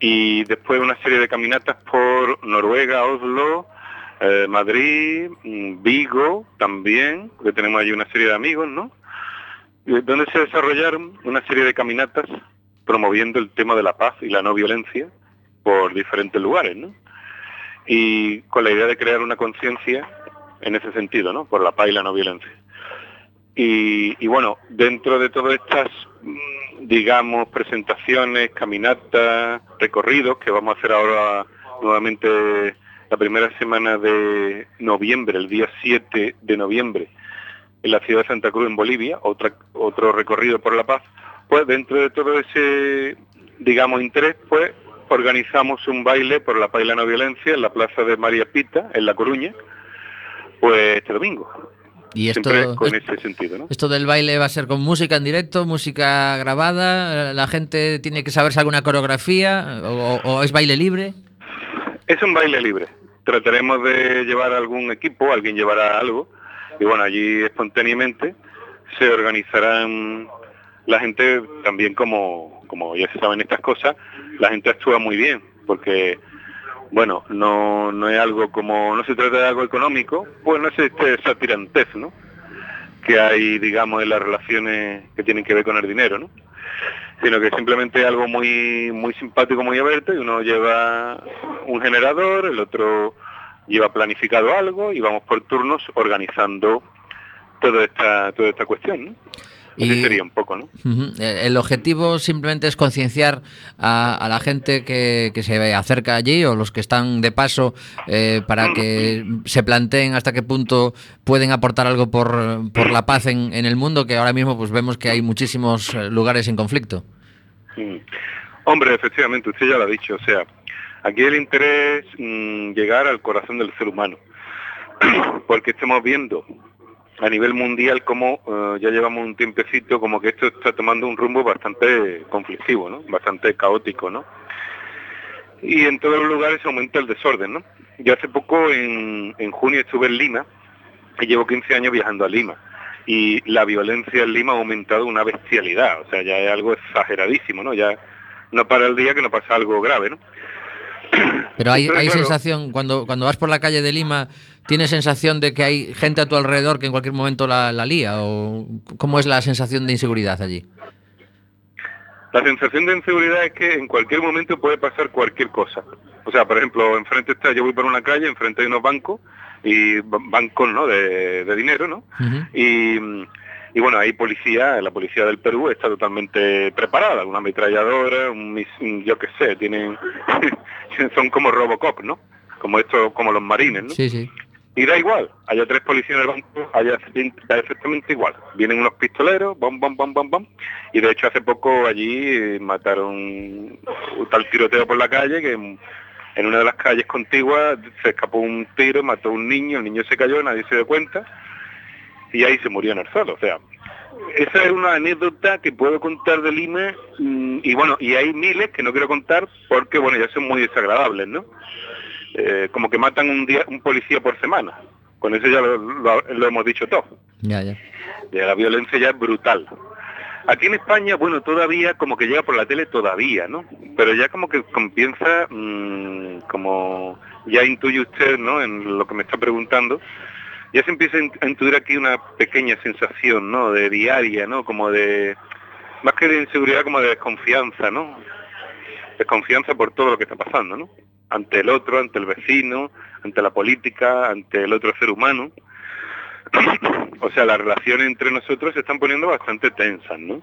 Speaker 5: Y después una serie de caminatas por Noruega, Oslo, eh, Madrid, mm, Vigo también, porque tenemos allí una serie de amigos, ¿no? Y donde se desarrollaron una serie de caminatas promoviendo el tema de la paz y la no violencia por diferentes lugares, ¿no? Y con la idea de crear una conciencia en ese sentido, ¿no? Por la paz y la no violencia. Y, y bueno, dentro de todas estas, mm, digamos, presentaciones, caminatas, recorridos que vamos a hacer ahora nuevamente la primera semana de noviembre, el día 7 de noviembre, en la ciudad de Santa Cruz, en Bolivia, otra, otro recorrido por la paz, pues dentro de todo ese, digamos, interés, pues organizamos un baile por la paz y la no violencia en la plaza de María Pita, en La Coruña, pues este domingo.
Speaker 1: Y esto,
Speaker 5: Siempre con
Speaker 1: es-
Speaker 5: ese sentido, ¿no?
Speaker 1: esto del baile va a ser con música en directo, música grabada, la gente tiene que saberse alguna coreografía o, o es baile libre.
Speaker 5: Es un baile libre. Trataremos de llevar algún equipo, alguien llevará algo, y bueno, allí espontáneamente se organizarán la gente también como, como ya se saben estas cosas, la gente actúa muy bien, porque bueno, no, no es algo como, no se trata de algo económico, pues no es este, esa tirantez, ¿no? Que hay, digamos, en las relaciones que tienen que ver con el dinero, ¿no? Sino que simplemente es algo muy, muy simpático, muy abierto, y uno lleva un generador, el otro lleva planificado algo, y vamos por turnos organizando toda esta, toda esta cuestión. Así
Speaker 1: Y-
Speaker 5: sería un poco, ¿no?
Speaker 1: Eh, El objetivo simplemente es concienciar a, a la gente que, que se acerca allí o los que están de paso eh, para que se planteen hasta qué punto pueden aportar algo por, por la paz en, en el mundo, que ahora mismo pues vemos que hay muchísimos eh, lugares en conflicto.
Speaker 5: Mm. Hombre, efectivamente, usted ya lo ha dicho. O sea, aquí el interés es mm, llegar al corazón del ser humano. Porque estamos viendo a nivel mundial como eh, ya llevamos un tiempecito como que esto está tomando un rumbo bastante conflictivo, ¿no? Bastante caótico, ¿no? Y en todos los lugares aumenta el desorden, ¿no? Yo hace poco, en, en junio, estuve en Lima y llevo 15 años viajando a Lima. Y la violencia en Lima ha aumentado una bestialidad, o sea, ya es algo exageradísimo, ¿no? Ya no para el día que no pasa algo grave, ¿no?
Speaker 1: Pero hay,
Speaker 5: Entonces,
Speaker 1: hay
Speaker 5: claro,
Speaker 1: sensación, cuando, cuando vas por la calle de Lima, ¿tienes sensación de que hay gente a tu alrededor que en cualquier momento la, la lía? ¿O cómo es la sensación de inseguridad allí?
Speaker 5: La sensación de inseguridad es que en cualquier momento puede pasar cualquier cosa. O sea, por ejemplo, enfrente está, yo voy por una calle, enfrente hay unos bancos, y ba- bancos, ¿no?, de, de dinero, ¿no? Y, y bueno, hay policía, la policía del Perú está totalmente preparada, una ametralladora, un, un- yo qué sé, tienen, son como Robocop, ¿no? Como estos, como los marines, ¿no?
Speaker 1: Sí, sí.
Speaker 5: Y da igual, haya tres policías en el banco, haya da exactamente igual. Vienen unos pistoleros, bom, bom, bom, bom, bom. Y de hecho hace poco allí eh, mataron un tal tiroteo por la calle que en, en una de las calles contiguas se escapó un tiro, mató a un niño, el niño se cayó, nadie se dio cuenta y ahí se murió en el suelo. O sea, esa es una anécdota que puedo contar de Lima mm, y bueno, y hay miles que no quiero contar porque bueno, ya son muy desagradables, ¿no? Eh, como que matan un día un policía por semana. Con eso ya lo, lo- lo hemos dicho todo.
Speaker 1: Ya, ya.
Speaker 5: Ya la violencia ya es brutal. Aquí en España, bueno, todavía como que llega por la tele todavía, ¿no? Pero ya como que comienza, mm, como ya intuye usted, ¿no? En lo que me está preguntando, ya se empieza a in- a intuir aquí una pequeña sensación, ¿no? De diaria, ¿no? Como de, más que de inseguridad, como de desconfianza, ¿no? Desconfianza por todo lo que está pasando, ¿no? Ante el otro, ante el vecino, ante la política, ante el otro ser humano. o sea, las relaciones entre nosotros se están poniendo bastante tensas, ¿no?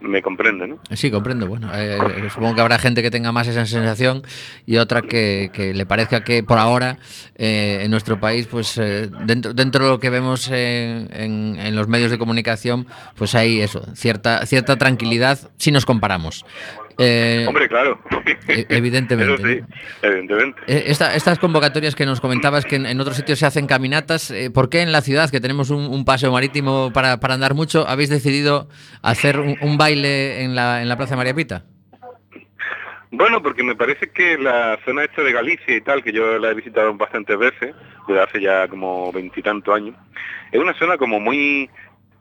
Speaker 5: Me comprende, ¿no?
Speaker 1: Sí, comprendo. Bueno, eh, supongo que habrá gente que tenga más esa sensación y otra que, que le parezca que por ahora eh, en nuestro país, pues eh, dentro, dentro de lo que vemos en, en- en los medios de comunicación, pues hay eso, cierta, cierta tranquilidad si nos comparamos. Eh,
Speaker 5: Hombre, claro.
Speaker 1: e- evidentemente,
Speaker 5: Eso sí, evidentemente.
Speaker 1: eh, esta- estas convocatorias que nos comentabas que en, en otros sitios se hacen caminatas, eh, ¿por qué en la ciudad, que tenemos un, un paseo marítimo para, para andar mucho, habéis decidido hacer un, un baile en la, en la Plaza María Pita?
Speaker 5: Bueno, porque me parece que la zona esta de Galicia y tal, que yo la he visitado bastantes veces, desde hace ya como veintitantos años, es una zona como muy,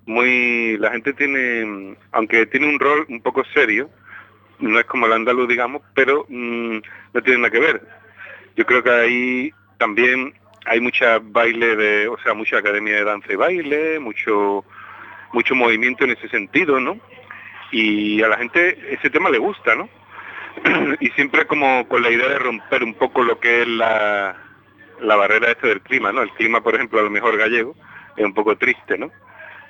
Speaker 5: muy, la gente tiene, aunque tiene un rol un poco serio, no es como el andaluz, digamos, pero mm, no tiene nada que ver. Yo creo que ahí también hay mucha baile de, o sea, mucha academia de danza y baile, mucho, mucho movimiento en ese sentido, ¿no? Y a la gente ese tema le gusta, ¿no? y siempre como con la idea de romper un poco lo que es la, la barrera este del clima, ¿no? El clima, por ejemplo, a lo mejor gallego, es un poco triste, ¿no?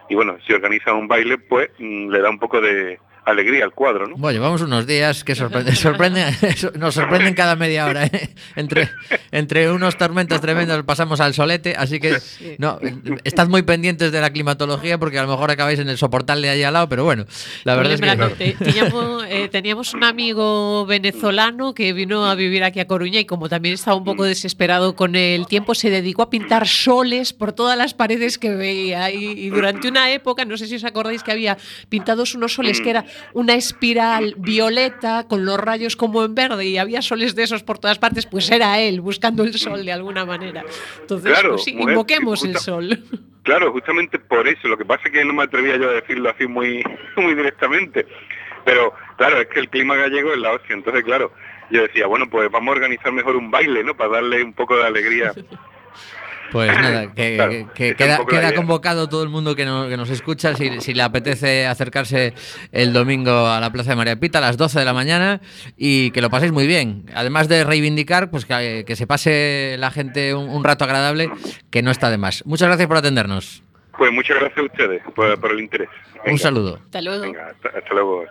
Speaker 5: Y bueno, si organiza un baile, pues mm, le da un poco de alegría al cuadro, ¿no?
Speaker 1: Bueno, llevamos unos días que sorprende, sorprende, nos sorprenden cada media hora. ¿eh? Entre, entre unos tormentos tremendos pasamos al solete, así que no, estad muy pendientes de la climatología porque a lo mejor acabáis en el soportal de allí al lado, pero bueno, la verdad es que...
Speaker 2: te- teníamos, eh, teníamos un amigo venezolano que vino a vivir aquí a Coruña y como también estaba un poco desesperado con el tiempo, se dedicó a pintar soles por todas las paredes que veía. Y, y durante una época, no sé si os acordáis que había pintados unos soles que era una espiral violeta con los rayos como en verde y había soles de esos por todas partes, pues era él buscando el sol de alguna manera. Entonces,
Speaker 5: Claro,
Speaker 2: pues sí,
Speaker 5: mujer,
Speaker 2: invoquemos el sol.
Speaker 5: Claro, justamente por eso. Lo que pasa es que no me atrevía yo a decirlo así muy, muy directamente. Pero claro, es que el clima gallego es la hostia. Entonces, claro, yo decía, bueno, pues vamos a organizar mejor un baile, ¿no? Para darle un poco de alegría.
Speaker 1: Pues nada, que,
Speaker 5: Claro,
Speaker 1: queda,
Speaker 5: idea.
Speaker 1: convocado todo el mundo que, no- que nos escucha, si, si le apetece acercarse el domingo a la Plaza de María Pita a las 12 de la mañana y que lo paséis muy bien. Además de reivindicar, pues que, que se pase la gente un, un rato agradable, que no está de más. Muchas gracias por atendernos.
Speaker 5: Pues muchas gracias a ustedes por, por el interés.
Speaker 1: Un saludo.
Speaker 2: Hasta luego.
Speaker 5: Venga, hasta, hasta luego.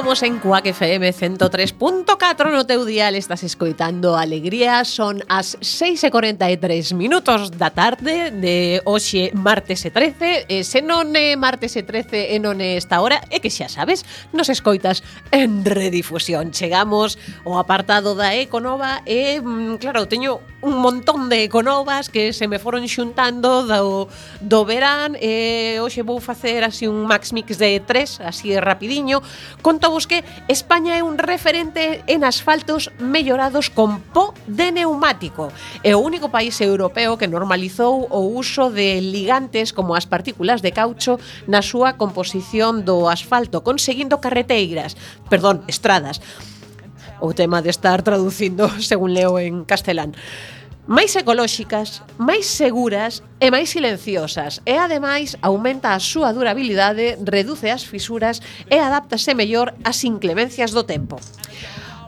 Speaker 2: Continuamos en Cuac FM 103.4 no teu dial Estás escoitando Alegría. Son as 6.43 minutos da tarde de hoxe martes e 13 e Se non é martes e 13 e non é esta hora É que xa sabes, nos escoitas en redifusión. Chegamos ao apartado da Econova E mm, claro, teño un montón de Econovas que se me foron xuntando do, do verán. E hoxe vou facer así un max mix de tres así rapidiño Conto Sabos que España é un referente en asfaltos mellorados con po de neumático. É o único país europeo que normalizou o uso de ligantes como as partículas de caucho na súa composición do asfalto, conseguindo carreteiras, perdón, estradas. O tema de estar traducindo según leo en castelán máis ecolóxicas, máis seguras e máis silenciosas e ademais aumenta a súa durabilidade, reduce as fisuras e adáptase mellor ás inclemencias do tempo.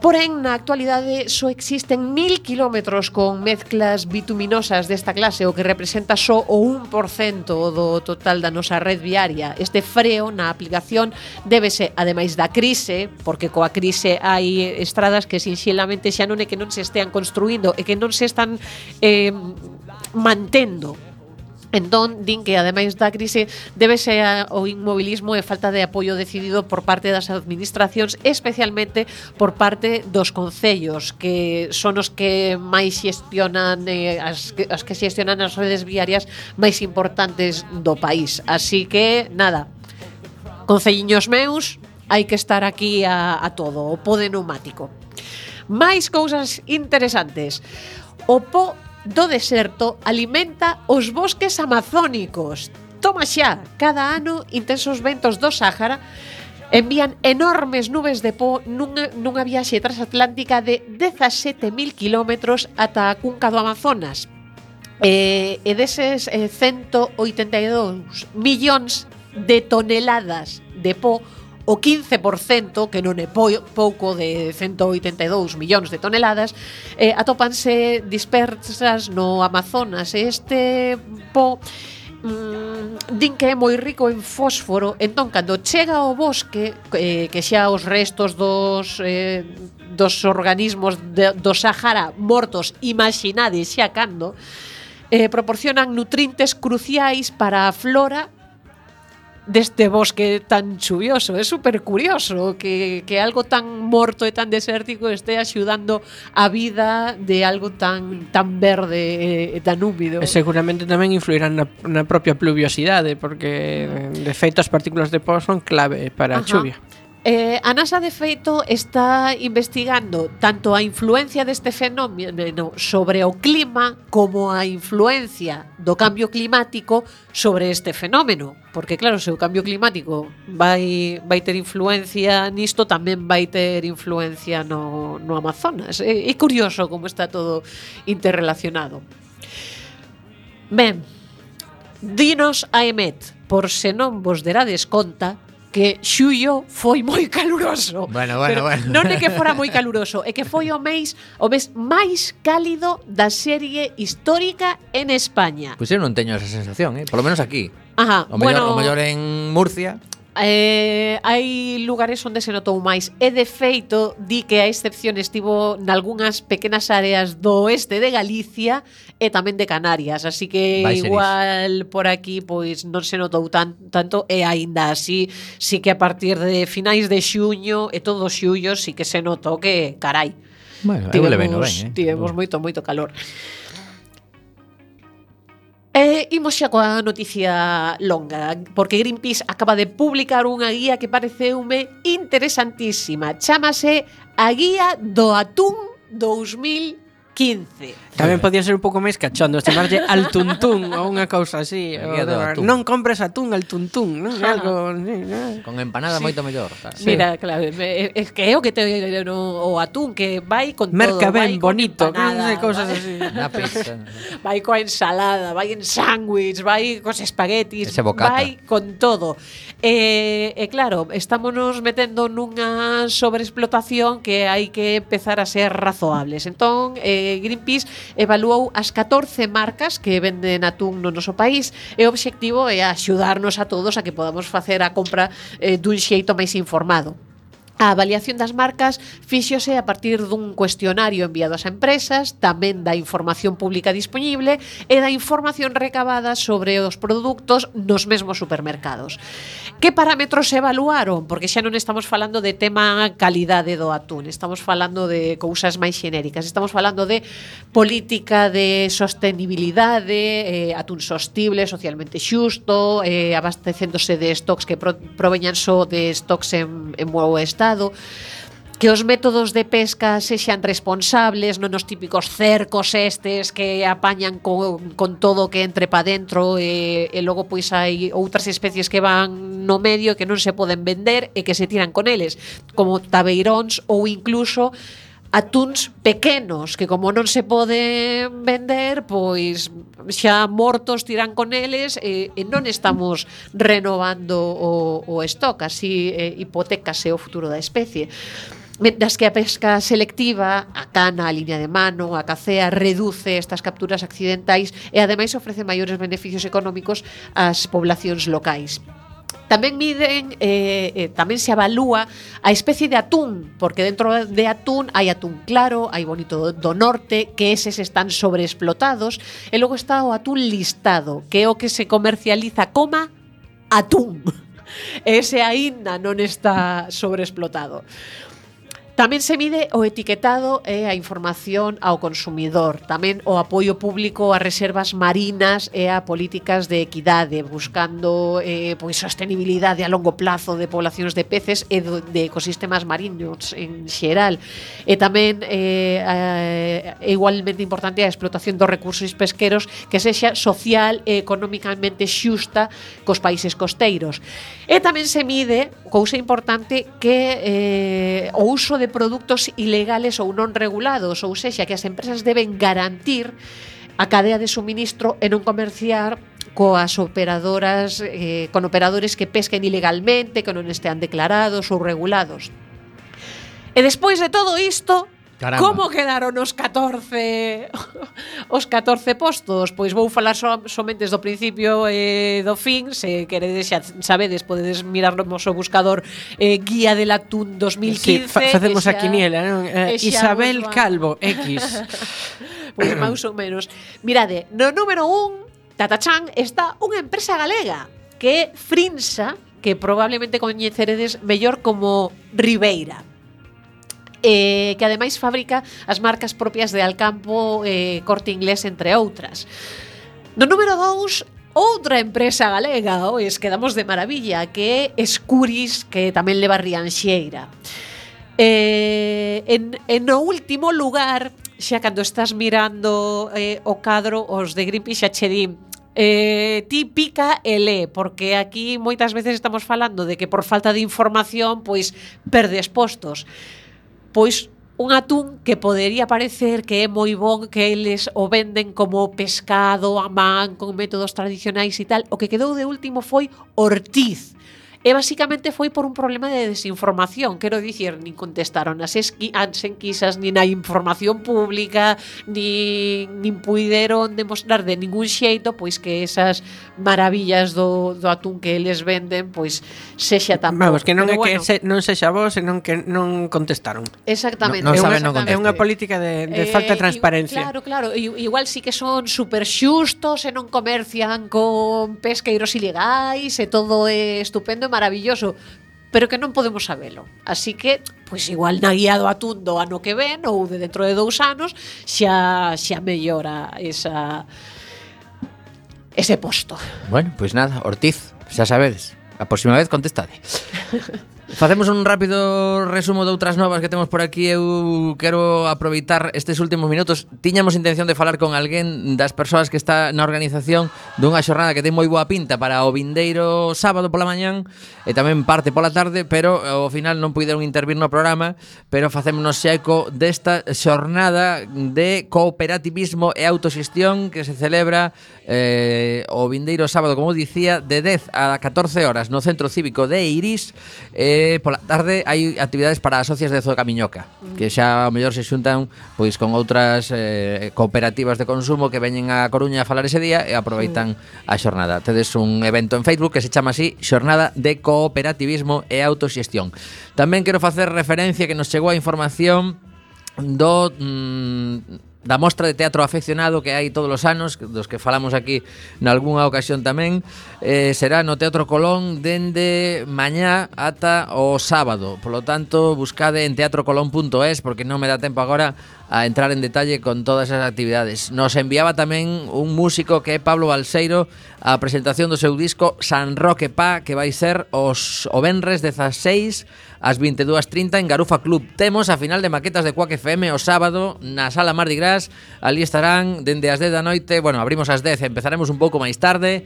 Speaker 2: Porén, na actualidade só existen mil kilómetros con mezclas bituminosas desta clase, o que representa só o 1% do total da nosa red viaria. Este freo na aplicación débese, ademais da crise, porque coa crise hai estradas que sinxelamente xa non é que non se estean construindo e que non se están eh, mantendo Entón, din que ademais da crise débese ao inmobilismo e falta de apoio decidido por parte das administracións, especialmente por parte dos concellos, que son os que máis xestionan eh, as, as que xestionan as redes viarias máis importantes do país. Así que, nada, concelliños meus, hai que estar aquí a, a todo, o po de neumático. Máis cousas interesantes. O po do deserto alimenta os bosques amazónicos. Toma xa, cada ano intensos ventos do Sáhara envían enormes nubes de po nunha, nunha viaxe transatlántica de 17.000 kilómetros ata a cunca do Amazonas. E, e deses eh, 182 millóns de toneladas de po o 15%, que non é pouco de 182 millóns de toneladas, eh, atópanse dispersas no Amazonas. Este po mm, din que é moi rico en fósforo, entón cando chega ao bosque, eh, que xa os restos dos eh, dos organismos de, do Sahara mortos, imaginades xa cando, eh, proporcionan nutrientes cruciais para a flora deste bosque tan chuvioso. É super curioso que, que algo tan morto e tan desértico estea axudando a vida de algo tan tan verde e tan húmido.
Speaker 3: E seguramente tamén influirán na, na propia pluviosidade, porque de feito as partículas de pó son clave para
Speaker 2: Ajá.
Speaker 3: a chuvia.
Speaker 2: Eh, a NASA, de feito, está investigando tanto a influencia deste fenómeno sobre o clima como a influencia do cambio climático sobre este fenómeno. Porque, claro, se o cambio climático vai, vai ter influencia nisto, tamén vai ter influencia no, no Amazonas. É, é curioso como está todo interrelacionado. Ben, dinos a EMET, por se non vos derades conta, que xullo foi moi caluroso.
Speaker 1: Bueno, bueno,
Speaker 2: pero
Speaker 1: bueno.
Speaker 2: Non é que fora moi caluroso, é que foi o mês o mes máis cálido da serie histórica en España.
Speaker 1: Pois pues eu non teño esa sensación, eh? Por lo menos aquí.
Speaker 2: Ajá,
Speaker 1: o mellor,
Speaker 2: bueno,
Speaker 1: o mellor en Murcia.
Speaker 2: Eh, hai lugares onde se notou máis e de feito di que a excepción estivo nalgúnas pequenas áreas do oeste de Galicia e tamén de Canarias, así que
Speaker 1: Vai
Speaker 2: igual por aquí pois non se notou tan, tanto e aínda así sí que a partir de finais de xuño e todo xullo sí que se notou que carai.
Speaker 1: Bueno, tivemos, ben, ben, eh?
Speaker 2: tivemos moito moito calor. E imos xa coa noticia longa, porque Greenpeace acaba de publicar unha guía que pareceume interesantísima. Chámase a Guía do Atún 2015.
Speaker 3: Tamén podía ser un pouco máis cachondo, chamarlle al tuntún ou unha cousa así.
Speaker 1: Miedo,
Speaker 3: non compres atún al tuntún, non? Algo...
Speaker 1: Con empanada sí. moito mellor. Sí.
Speaker 2: Mira, claro, es que é o que te no, o atún que vai con
Speaker 3: Merca
Speaker 2: todo,
Speaker 3: ben
Speaker 2: vai
Speaker 3: bonito,
Speaker 2: empanada,
Speaker 3: cousas así.
Speaker 1: Na pizza.
Speaker 2: vai coa ensalada, vai en sándwich, vai cos espaguetis, vai con todo. E, eh, eh, claro, estámonos metendo nunha sobreexplotación que hai que empezar a ser razoables. Entón, eh, Greenpeace evaluou as 14 marcas que venden atún no noso país e o obxectivo é axudarnos a todos a que podamos facer a compra eh, dun xeito máis informado. A avaliación das marcas fíxose a partir dun cuestionario enviado ás empresas, tamén da información pública disponible e da información recabada sobre os produtos nos mesmos supermercados. Que parámetros se evaluaron? Porque xa non estamos falando de tema calidade do atún, estamos falando de cousas máis xenéricas, estamos falando de política de sostenibilidade, eh, atún sostible, socialmente xusto, eh, abastecéndose de stocks que pro, proveñan só de stocks en, en bo estado, Estado que os métodos de pesca sexan responsables, non os típicos cercos estes que apañan con, con todo que entre pa dentro e, e logo pois hai outras especies que van no medio que non se poden vender e que se tiran con eles, como tabeiróns ou incluso atuns pequenos que como non se poden vender, pois xa mortos tiran con eles e, e non estamos renovando o, o stock, así eh, hipotecase o futuro da especie. Mendas que a pesca selectiva, a cana, a liña de mano, a cacea, reduce estas capturas accidentais e ademais ofrece maiores beneficios económicos ás poblacións locais. Tamén miden, eh, eh, tamén se avalúa a especie de atún, porque dentro de atún hai atún claro, hai bonito do norte, que eses están sobreexplotados, e logo está o atún listado, que é o que se comercializa coma atún. Ese aínda non está sobreexplotado. Tamén se mide o etiquetado e a información ao consumidor, tamén o apoio público a reservas marinas e a políticas de equidade, buscando eh, pois sostenibilidade a longo plazo de poblacións de peces e de ecosistemas mariños en xeral. E tamén eh, é igualmente importante a explotación dos recursos pesqueros que sexa social e económicamente xusta cos países costeiros. E tamén se mide, cousa importante, que eh, o uso de de produtos ilegales ou non regulados, ou sexa, que as empresas deben garantir a cadea de suministro e non comerciar coas operadoras, eh, con operadores que pesquen ilegalmente, que non estean declarados ou regulados. E despois de todo isto,
Speaker 1: Caramba.
Speaker 2: Como quedaron os 14 os 14 postos? Pois vou falar so, somente do principio e eh, do fin, se queredes xa sabedes, podedes mirar no noso buscador eh, Guía del Actun 2015.
Speaker 3: Sí, fa facemos
Speaker 2: xa,
Speaker 3: a quiniela, non? Eh, Isabel
Speaker 2: busca.
Speaker 3: Calvo X.
Speaker 2: pois máis ou menos. Mirade, no número 1, Tatachan está unha empresa galega que é Frinsa, que probablemente coñeceredes mellor como Ribeira eh, que ademais fabrica as marcas propias de Alcampo, eh, Corte Inglés, entre outras. No número 2, Outra empresa galega, ois, quedamos de maravilla, que é Escuris, que tamén leva Rianxeira. Eh, en, en o último lugar, xa cando estás mirando eh, o cadro, os de Greenpeace xa che din, Eh, ti pica e porque aquí moitas veces estamos falando de que por falta de información pois perdes postos pois un atún que podería parecer que é moi bon que eles o venden como pescado a man con métodos tradicionais e tal, o que quedou de último foi Ortiz, E basicamente foi por un problema de desinformación, quero dicir, nin contestaron as, esqui, as enquisas, nin a información pública, nin, nin puideron demostrar de ningún xeito pois que esas maravillas do, do atún que eles venden pois sexa tan
Speaker 3: Vamos, que non
Speaker 2: Pero
Speaker 3: é
Speaker 2: bueno.
Speaker 3: que se, non sexa vos, senón que non contestaron.
Speaker 2: Exactamente.
Speaker 1: Non,
Speaker 3: non
Speaker 1: saben, non contestar.
Speaker 3: É unha política de, de
Speaker 2: eh,
Speaker 3: falta de transparencia.
Speaker 2: Claro, claro. Igual sí que son super xustos e non comercian con pesqueiros ilegais e todo é estupendo maravilloso, pero que non podemos sabelo. Así que, pois igual na guía do atún do ano que ven ou de dentro de dous anos xa xa mellora esa ese posto.
Speaker 1: Bueno, pois nada, Ortiz, xa sabedes, a próxima vez contestade. Facemos un rápido resumo de outras novas que temos por aquí. Eu quero aproveitar estes últimos minutos. Tiñamos intención de falar con alguén das persoas que está na organización dunha xornada que ten moi boa pinta para o vindeiro sábado pola mañán e tamén parte pola tarde, pero ao final non puideron intervir no programa, pero facémonos eco desta xornada de cooperativismo e autoxestión que se celebra eh, o vindeiro sábado, como dicía, de 10 a 14 horas no Centro Cívico de Iris. Eh, Pola tarde hai actividades para socias de Zoca Camiñoca, que xa ao mellor se xuntan pois con outras eh, cooperativas de consumo que veñen a Coruña a falar ese día e aproveitan mm. a xornada. Tedes un evento en Facebook que se chama así Xornada de Cooperativismo e Autoxestión. Tamén quero facer referencia que nos chegou a información do mm, da mostra de teatro afeccionado que hai todos os anos, dos que falamos aquí nalgúnha ocasión tamén, eh, será no Teatro Colón dende mañá ata o sábado. Por lo tanto, buscade en teatrocolón.es porque non me dá tempo agora a entrar en detalle con todas as actividades. Nos enviaba tamén un músico que é Pablo Balseiro a presentación do seu disco San Roque Pa que vai ser os o Benres 16 ás 22.30 en Garufa Club. Temos a final de maquetas de Quack FM o sábado na Sala Mardi Gras. Ali estarán dende as 10 da noite, bueno, abrimos as 10, empezaremos un pouco máis tarde.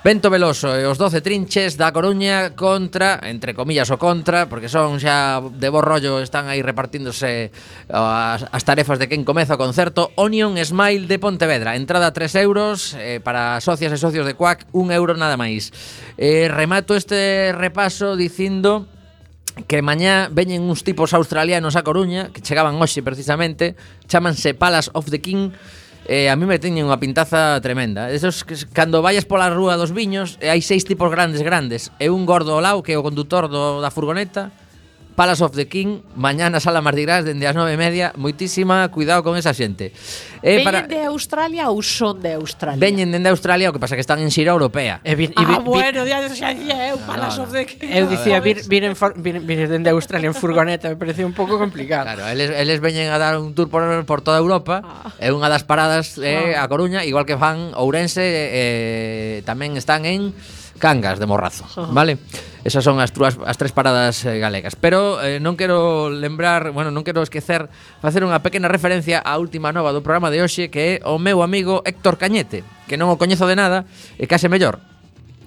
Speaker 1: Vento Veloso e os 12 trinches da Coruña contra, entre comillas o contra, porque son xa de bo rollo, están aí repartíndose as, as tarefas de quen comeza o concerto, Onion Smile de Pontevedra. Entrada 3 euros eh, para socias e socios de Cuac, 1 euro nada máis. Eh, remato este repaso dicindo que mañá veñen uns tipos australianos a Coruña, que chegaban hoxe precisamente, chamanse Palace of the King, e a mí me teñen unha pintaza tremenda. Esos que cando vayas pola rúa dos viños, hai seis tipos grandes grandes, e un gordo ao lado que é o condutor do, da furgoneta, Palace of the King, mañana sala Mardi Gras dende as nove e media. Moitísima cuidado con esa xente.
Speaker 2: Eh, Veñen para... de Australia ou son de Australia?
Speaker 1: Veñen dende Australia, o que pasa que están en xira europea.
Speaker 3: E vi, e vi,
Speaker 2: ah,
Speaker 3: vi,
Speaker 2: bueno, ya xa é o Palace
Speaker 1: no, no.
Speaker 2: of the King.
Speaker 3: Eu dicía, vir, vir, en for, vir, vir dende Australia en furgoneta, me parecía un pouco complicado.
Speaker 1: Claro, eles, eles veñen a dar un tour por, por toda Europa,
Speaker 2: ah.
Speaker 1: é unha das paradas eh, ah. a Coruña, igual que fan Ourense, eh, eh tamén están en Cangas de Morrazo, vale? Esas son as túas as tres paradas eh, galegas, pero eh, non quero lembrar, bueno, non quero esquecer facer unha pequena referencia á última nova do programa de hoxe que é o meu amigo Héctor Cañete, que non o coñezo de nada e case mellor,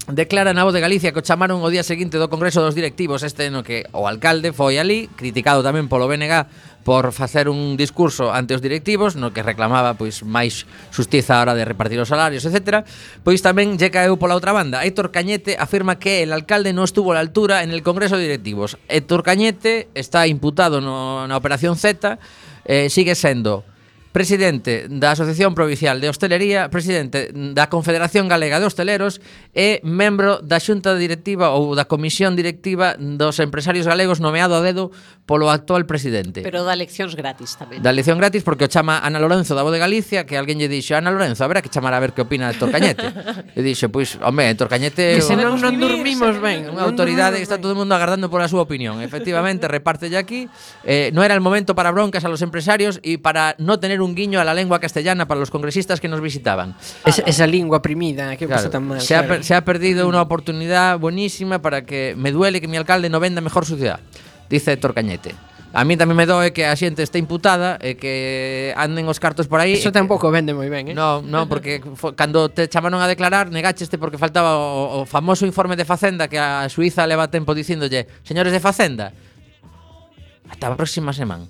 Speaker 1: Declara na voz de Galicia que o chamaron o día seguinte do Congreso dos Directivos Este no que o alcalde foi ali Criticado tamén polo BNG por facer un discurso ante os directivos no que reclamaba pois máis xustiza a hora de repartir os salarios, etc. Pois tamén lle caeu pola outra banda. Héctor Cañete afirma que el alcalde non estuvo a la altura en el Congreso de Directivos. Héctor Cañete está imputado no, na Operación Z, eh, sigue sendo presidente da Asociación Provincial de Hostelería, presidente da Confederación Galega de Hosteleros é membro da xunta directiva ou da comisión directiva dos empresarios galegos nomeado a dedo polo actual presidente.
Speaker 2: Pero da leccións gratis tamén.
Speaker 1: Da lección gratis porque o chama Ana Lorenzo da Voz de Galicia, que alguén lle dixo, Ana Lorenzo, haberá que chamar a ver que opina de Torcañete. e dixo, pois, home, hombre, Torcañete...
Speaker 3: Que se non, non dormimos ben.
Speaker 1: Unha autoridade
Speaker 3: que
Speaker 1: está todo o mundo agardando pola súa opinión. Efectivamente, reparte ya aquí. Eh, no era el momento para broncas a los empresarios y para no tener un guiño a la lengua castellana para los congresistas que nos visitaban.
Speaker 3: Es, esa lingua primida, que
Speaker 1: claro,
Speaker 3: pasa tan mal.
Speaker 1: Se ha,
Speaker 3: claro
Speaker 1: se ha perdido una oportunidad buenísima para que me duele que mi alcalde no venda mejor su ciudad, dice Héctor Cañete. A mí tamén me doe que a xente está imputada e que anden os cartos por aí.
Speaker 3: Eso
Speaker 1: que...
Speaker 3: tampouco vende moi ben, eh?
Speaker 1: No, no, porque cando te chamaron a declarar, negacheste porque faltaba o, o famoso informe de Facenda que a Suiza leva tempo dicíndolle, señores de Facenda, ata a próxima semana.